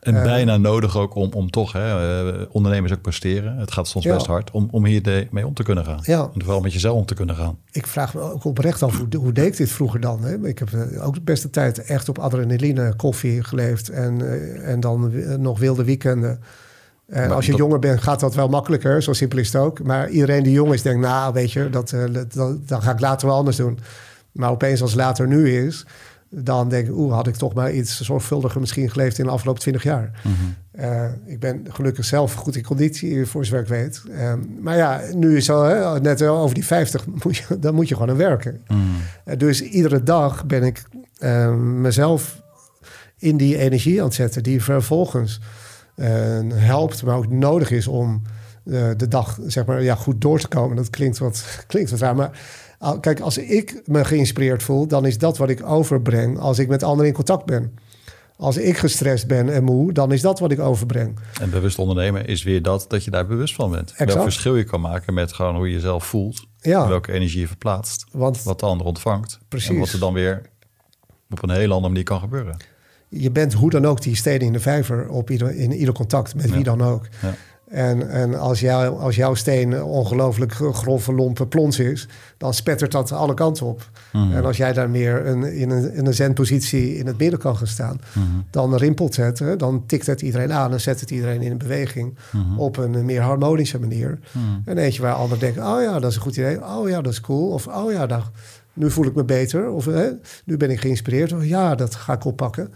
En uh, bijna nodig ook om, om toch, hè, uh, ondernemers ook presteren. Het gaat soms best hard om, om hier mee om te kunnen gaan. Ja. En vooral met jezelf om te kunnen gaan. Ik vraag me ook oprecht af, hoe, hoe deed ik dit vroeger dan? Hè? Ik heb uh, ook de beste tijd echt op adrenaline, koffie geleefd. En, en dan nog wilde weekenden. En maar als je jonger bent, gaat dat wel makkelijker. Zo simpel is het ook. Maar iedereen die jong is, denkt, nou, weet je, dat, dat, dan ga ik later wel anders doen. Maar opeens als later nu is dan denk ik, oeh, had ik toch maar iets zorgvuldiger misschien geleefd in de afgelopen twintig jaar. Mhm. Eh, ik ben gelukkig zelf goed in conditie, voor zover ik weet. Uh, maar ja, nu is al hè, net over die 50, <laughs> moet je, dan moet je gewoon aan werken. Mhm. Uh, dus iedere dag ben ik mezelf in die energie aan het zetten, die vervolgens helpt, maar ook nodig is om de dag zeg maar, ja, goed door te komen. Dat klinkt wat, <laughs> klinkt wat raar, maar Kijk, als ik me geïnspireerd voel, dan is dat wat ik overbreng als ik met anderen in contact ben. Als ik gestrest ben en moe, dan is dat wat ik overbreng. En bewust ondernemen is weer dat, dat je daar bewust van bent. Exact. Welk verschil je kan maken met gewoon hoe je jezelf voelt. Ja. welke energie je verplaatst. Want, wat de ander ontvangt. Precies. En wat er dan weer op een hele andere manier kan gebeuren. Je bent hoe dan ook die steden in de vijver op ieder, in ieder contact met wie dan ook. Ja. En, en als, jou, als jouw steen ongelooflijk grove, lompe plons is, dan spettert dat alle kanten op. Mhm. En als jij daar meer een, in, een, in een zenpositie in het midden kan gaan staan, mhm. dan rimpelt het, hè? dan tikt het iedereen aan en zet het iedereen in een beweging mhm. op een meer harmonische manier. En eentje waar anderen denken, oh ja, dat is een goed idee. Oh ja, dat is cool. Of oh ja, daar, nu voel ik me beter. Of hè, nu ben ik geïnspireerd. Of ja, dat ga ik oppakken.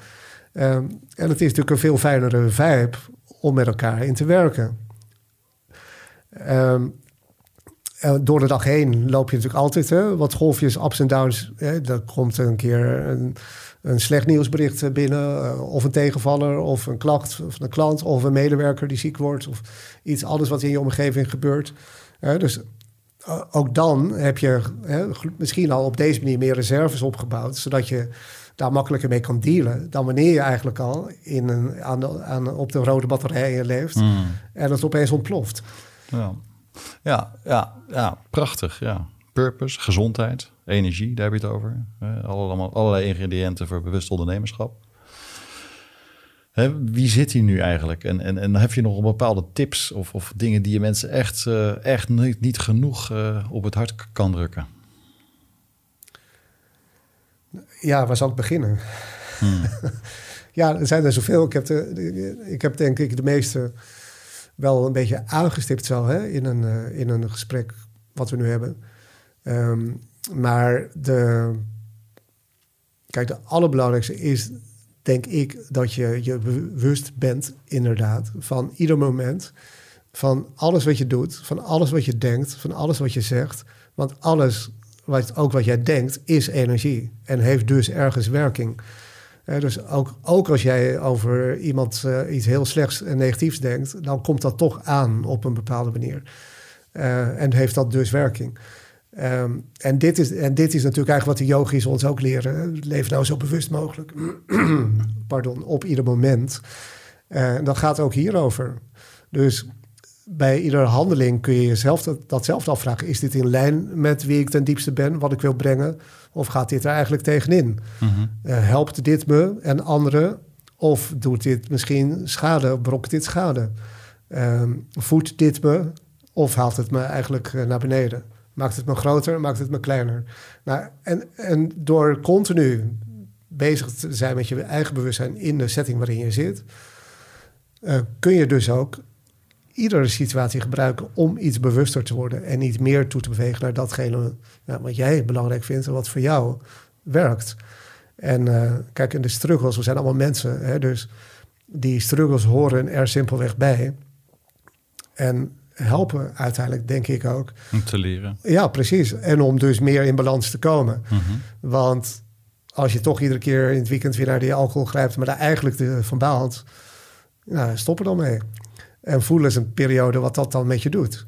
Um, en het is natuurlijk een veel fijnere vibe om met elkaar in te werken. Um, door de dag heen loop je natuurlijk altijd hè, wat golfjes, ups en downs. Hè. Er komt een keer een, een slecht nieuwsbericht binnen, uh, of een tegenvaller, of een klacht van een klant, of een medewerker die ziek wordt, of iets, alles wat in je omgeving gebeurt. Dus ook dan heb je misschien al op deze manier meer reserves opgebouwd, zodat je daar makkelijker mee kan dealen dan wanneer je eigenlijk al in een, aan de, aan, op de rode batterijen leeft mm. en het opeens ontploft. Ja, ja, ja, ja prachtig. Ja. Purpose, gezondheid, energie, daar heb je het over. allemaal, allerlei ingrediënten voor bewust ondernemerschap. Hè, wie zit hier nu eigenlijk? En, en, en heb je nog een bepaalde tips of, of dingen die je mensen echt, uh, echt niet, niet genoeg uh, op het hart kan drukken? ja, waar zal ik beginnen? <laughs> ja, er zijn er zoveel. Ik heb, de, ik heb denk ik de meeste wel een beetje aangestipt zo hè, in, een, eh, in een gesprek wat we nu hebben. Ehm, maar de, kijk, de allerbelangrijkste is, denk ik, dat je je bewust bent, inderdaad, van ieder moment. Van alles wat je doet, van alles wat je denkt, van alles wat je zegt. Want alles, wat, ook wat jij denkt, is energie en heeft dus ergens werking. Dus ook, ook als jij over iemand uh, iets heel slechts en negatiefs denkt, dan komt dat toch aan op een bepaalde manier. Uh, en heeft dat dus werking. Um, en, dit is, en dit is natuurlijk eigenlijk wat de yogis ons ook leren. Leef nou zo bewust mogelijk. <clears throat> Pardon, op ieder moment. Uh, dat gaat ook hierover. Dus bij iedere handeling kun je jezelf dat, datzelfde afvragen. Is dit in lijn met wie ik ten diepste ben, wat ik wil brengen? Of gaat dit er eigenlijk tegenin? Mm helpt dit me en anderen? Of doet dit misschien schade, brokt dit schade? Um, voedt dit me of haalt het me eigenlijk uh, naar beneden? Maakt het me groter, maakt het me kleiner? Nou, en, en door continu bezig te zijn met je eigen bewustzijn in de setting waarin je zit, uh, kun je dus ook iedere situatie gebruiken om iets bewuster te worden en iets meer toe te bewegen naar datgene nou, wat jij belangrijk vindt en wat voor jou werkt. En uh, kijk, in de struggles, we zijn allemaal mensen, hè, dus die struggles horen er simpelweg bij. En helpen uiteindelijk, denk ik ook. Om te leren. Ja, precies. En om dus meer in balans te komen. Mhm. Want als je toch iedere keer in het weekend weer naar die alcohol grijpt, maar daar eigenlijk de, van baalt, nou, stop er dan mee. En voelen is een periode wat dat dan met je doet.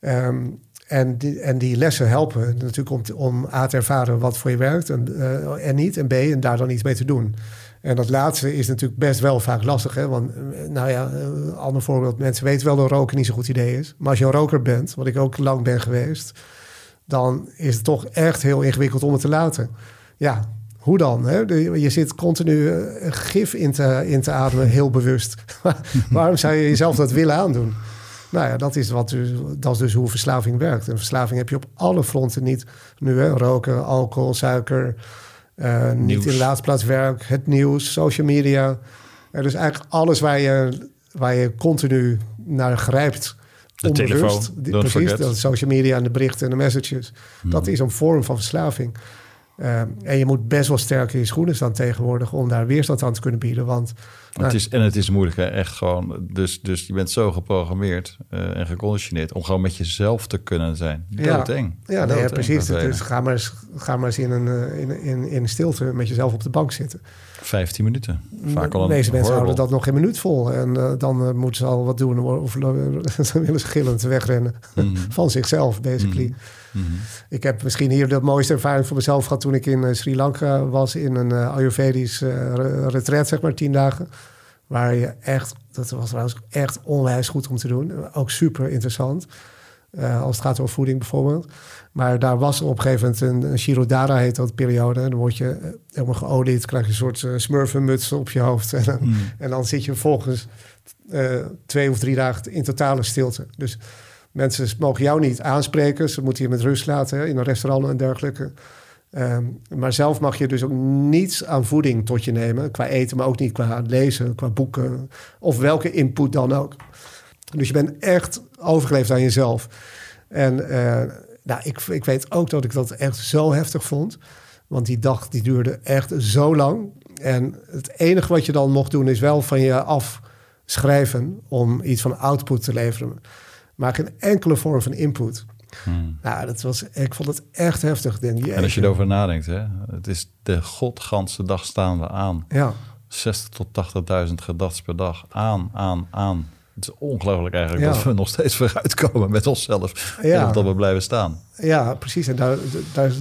Um, en, die, en die lessen helpen natuurlijk om, om A te ervaren wat voor je werkt en, uh, en niet. En B, en daar dan iets mee te doen. En dat laatste is natuurlijk best wel vaak lastig. Hè? Want, eh, nou ja, eh, ander voorbeeld. Mensen weten wel dat roken niet zo'n goed idee is. Maar als je een roker bent, wat ik ook lang ben geweest... dan is het toch echt heel ingewikkeld om het te laten. Ja, hoe dan? Hè? Je zit continu gif in te, in te ademen, heel bewust. <laughs> Waarom zou je jezelf dat willen aandoen? Nou ja, dat is, wat dus, dat is dus hoe verslaving werkt. En verslaving heb je op alle fronten niet. Nu, hè, roken, alcohol, suiker, uh, niet in de laatste plaats werk, het nieuws, social media. Uh, dus eigenlijk alles waar je, waar je continu naar grijpt. De onbewust, telefoon, precies, de social media en de berichten en de messages. Hmm. Dat is een vorm van verslaving. Uh, en je moet best wel sterk in je schoenen staan tegenwoordig om daar weerstand aan te kunnen bieden. Want nou, het is, en het is moeilijk, hè? echt gewoon. Dus, dus je bent zo geprogrammeerd uh, en geconditioneerd om gewoon met jezelf te kunnen zijn. Ja, eng. ja, nee, ja precies. Dus ga maar eens, ga maar eens in, een, uh, in, in, in stilte met jezelf op de bank zitten. 15 minuten. Vaak al Deze mensen houden dat nog geen minuut vol. En uh, dan moeten ze al wat doen. Of <laughs> willen ze gillend wegrennen mm. <laughs> van zichzelf, basically. Mm. Mm -hmm. Ik heb misschien hier de mooiste ervaring voor mezelf gehad toen ik in Sri Lanka was in een Ayurvedisch retreat, zeg maar, tien dagen. Waar je echt, dat was trouwens echt onwijs goed om te doen. Ook super interessant. Uh, als het gaat over voeding bijvoorbeeld. Maar daar was op een gegeven moment een, een Shirodara heet dat periode. En dan word je helemaal geolied, krijg je een soort uh, smurfenmuts op je hoofd. <laughs> En, mm. en dan zit je volgens twee of drie dagen in totale stilte. Dus Mensen mogen jou niet aanspreken. Ze moeten je met rust laten hè, in een restaurant en dergelijke. Um, maar zelf mag je dus ook niets aan voeding tot je nemen. Qua eten, maar ook niet qua lezen, qua boeken. Of welke input dan ook. Dus je bent echt overgeleefd aan jezelf. En uh, nou, ik, ik weet ook dat ik dat echt zo heftig vond. Want die dag die duurde echt zo lang. En het enige wat je dan mocht doen is wel van je afschrijven om iets van output te leveren maar geen enkele vorm van input. Hmm. Nou, dat was, ik vond het echt heftig. Denk je. En als je erover nadenkt, hè, het is de godganse dag staan we aan. Ja. 60 tot 80.000 gedachten per dag. Aan, aan, aan. Het is ongelooflijk eigenlijk ja. dat we nog steeds vooruitkomen met onszelf. Ja. En dat we blijven staan. Ja, precies. En daar, daar,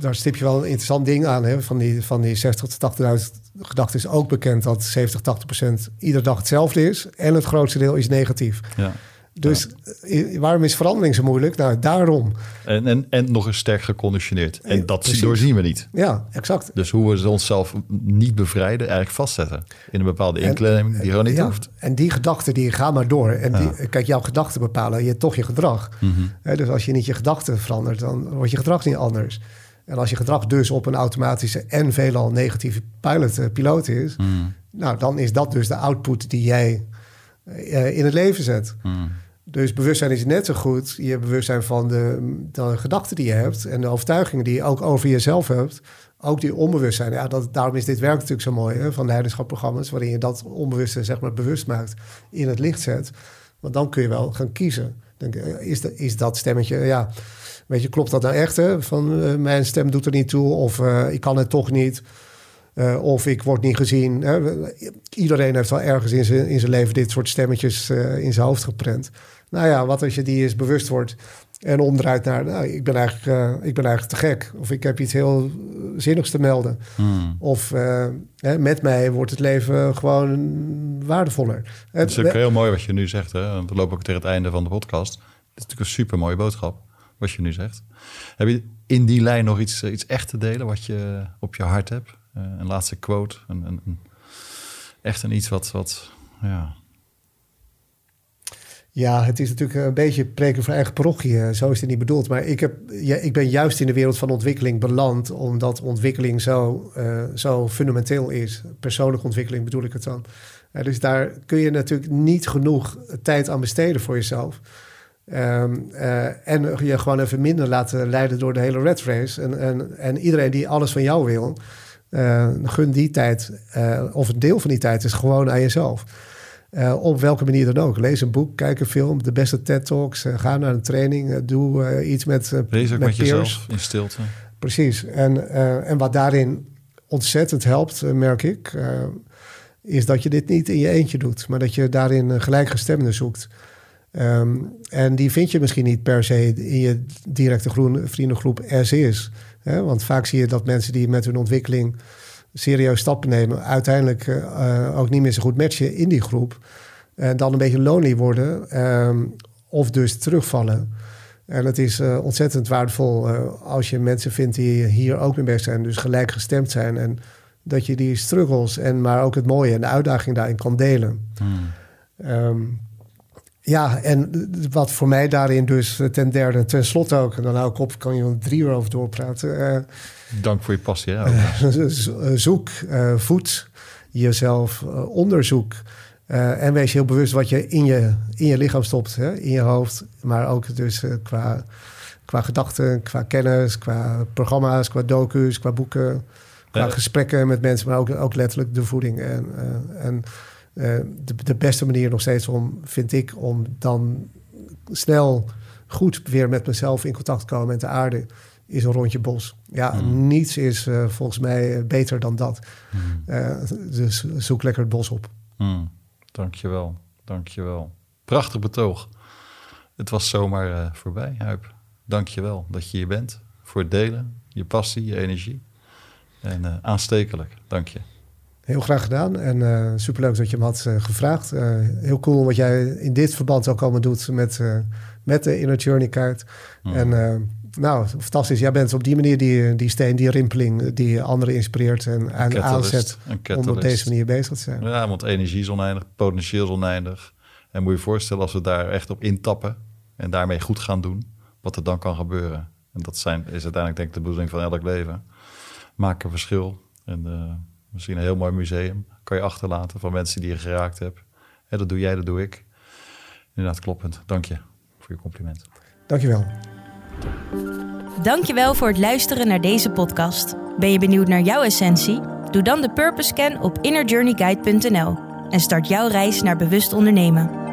daar stip je wel een interessant ding aan. Hè? Van, die, van die 60 tot 80.000 gedachten is ook bekend dat 70, 80 procent iedere dag hetzelfde is. En het grootste deel is negatief. Ja. Dus ja. waarom is verandering zo moeilijk? Nou, daarom. En, en, en nog eens sterk geconditioneerd. En dat Precies. doorzien we niet. Ja, exact. Dus hoe we onszelf niet bevrijden, eigenlijk vastzetten. In een bepaalde inkleding die gewoon niet ja, hoeft. En die gedachten, die gaan maar door. En die, kijk, jouw gedachten bepalen je toch je gedrag. Mm -hmm. dus als je niet je gedachten verandert, dan wordt je gedrag niet anders. En als je gedrag dus op een automatische en veelal negatieve pilot, uh, piloot is, Hmm. nou, dan is dat dus de output die jij eh, in het leven zet. Hmm. Dus bewustzijn is net zo goed je bewustzijn van de, gedachten die je hebt en de overtuigingen die je ook over jezelf hebt. Ook die onbewustzijn. Ja, dat, daarom is dit werk natuurlijk zo mooi hè, van de leiderschapprogramma's, waarin je dat onbewuste zeg maar bewust maakt, in het licht zet. Want dan kun je wel gaan kiezen. Dan, eh, is, de, is dat stemmetje, ja, weet je, klopt dat nou echt? Hè? Van eh, mijn stem doet er niet toe of eh, ik kan het toch niet. Of ik word niet gezien. Hè? Iedereen heeft wel ergens in zijn, in zijn leven dit soort stemmetjes in zijn hoofd geprent. Nou ja, wat als je die eens bewust wordt en omdraait naar... Nou, ik, ben eigenlijk, uh, ik ben eigenlijk te gek. Of ik heb iets heel zinnigs te melden. Hmm. Of hè, met mij wordt het leven gewoon waardevoller. Het is ook heel mooi wat je nu zegt. Hè? Want we lopen ook tegen het einde van de podcast. Het is natuurlijk een super mooie boodschap wat je nu zegt. Heb je in die lijn nog iets, iets echt te delen wat je op je hart hebt? Uh, een laatste quote. Een, een, een, echt een iets wat, wat ja. Ja, het is natuurlijk een beetje preken voor eigen parochie. Zo is het niet bedoeld. Maar ik, heb, ja, ik ben juist in de wereld van ontwikkeling beland... omdat ontwikkeling zo, uh, zo fundamenteel is. Persoonlijke ontwikkeling bedoel ik het dan. Uh, dus daar kun je natuurlijk niet genoeg tijd aan besteden voor jezelf. Um, uh, en je gewoon even minder laten leiden door de hele red race. En, en, en iedereen die alles van jou wil... Gun die tijd, of een deel van die tijd is gewoon aan jezelf. Uh, op welke manier dan ook. Lees een boek, kijk een film, de beste TED-talks, ga naar een training, doe iets met, Lees ook met, met jezelf in stilte. Precies. En, en wat daarin ontzettend helpt, merk ik, is dat je dit niet in je eentje doet, maar dat je daarin gelijkgestemden zoekt. Um, en die vind je misschien niet per se in je directe groen, vriendengroep as is. Hè? Want vaak zie je dat mensen die met hun ontwikkeling serieus stappen nemen, uiteindelijk uh, ook niet meer zo goed matchen in die groep. En dan een beetje lonely worden um, of dus terugvallen. En het is uh, ontzettend waardevol uh, als je mensen vindt die hier ook mee bezig zijn, dus gelijk gestemd zijn. En dat je die struggles en maar ook het mooie en de uitdaging daarin kan delen. Hmm. Um, ja, en wat voor mij daarin dus ten derde, ten slotte ook, en dan hou ik op, kan je er drie uur over doorpraten. Dank voor je passie. Ja, <laughs> zoek, uh, voed jezelf, uh, onderzoek. en wees heel bewust wat je in je, in je lichaam stopt, hè? in je hoofd. Maar ook dus qua, qua gedachten, qua kennis, qua programma's, qua docu's, qua boeken. Qua gesprekken met mensen, maar ook, ook letterlijk de voeding. En, en de, de, beste manier nog steeds om, vind ik, om dan snel goed weer met mezelf in contact te komen en te aarden, is een rondje bos. Ja, Mm. niets is uh, volgens mij beter dan dat. Mm. Uh, dus zoek lekker het bos op. Mm. Dankjewel, dankjewel. Prachtig betoog. Het was zomaar uh, voorbij, Huip. Dankjewel dat je hier bent. Voor het delen, je passie, je energie. En aanstekelijk, dank je. Heel graag gedaan en uh, superleuk dat je me had uh, gevraagd. Uh, heel cool wat jij in dit verband ook allemaal doet met, met de Inner Journey kaart. Mm. En nou, fantastisch. Jij bent op die manier die, die steen, die rimpeling... die anderen inspireert en catalyst, aanzet om op deze manier bezig te zijn. Ja, want energie is oneindig, potentieel is oneindig. En moet je je voorstellen als we daar echt op intappen... en daarmee goed gaan doen, wat er dan kan gebeuren. En dat zijn, is uiteindelijk denk ik de bedoeling van elk leven. Maak een verschil en... Misschien een heel mooi museum kan je achterlaten van mensen die je geraakt hebt. En dat doe jij, dat doe ik. Inderdaad, kloppend. Dank je voor je compliment. Dank je wel. Dank je wel voor het luisteren naar deze podcast. Ben je benieuwd naar jouw essentie? Doe dan de Purpose Scan op innerjourneyguide.nl en start jouw reis naar bewust ondernemen.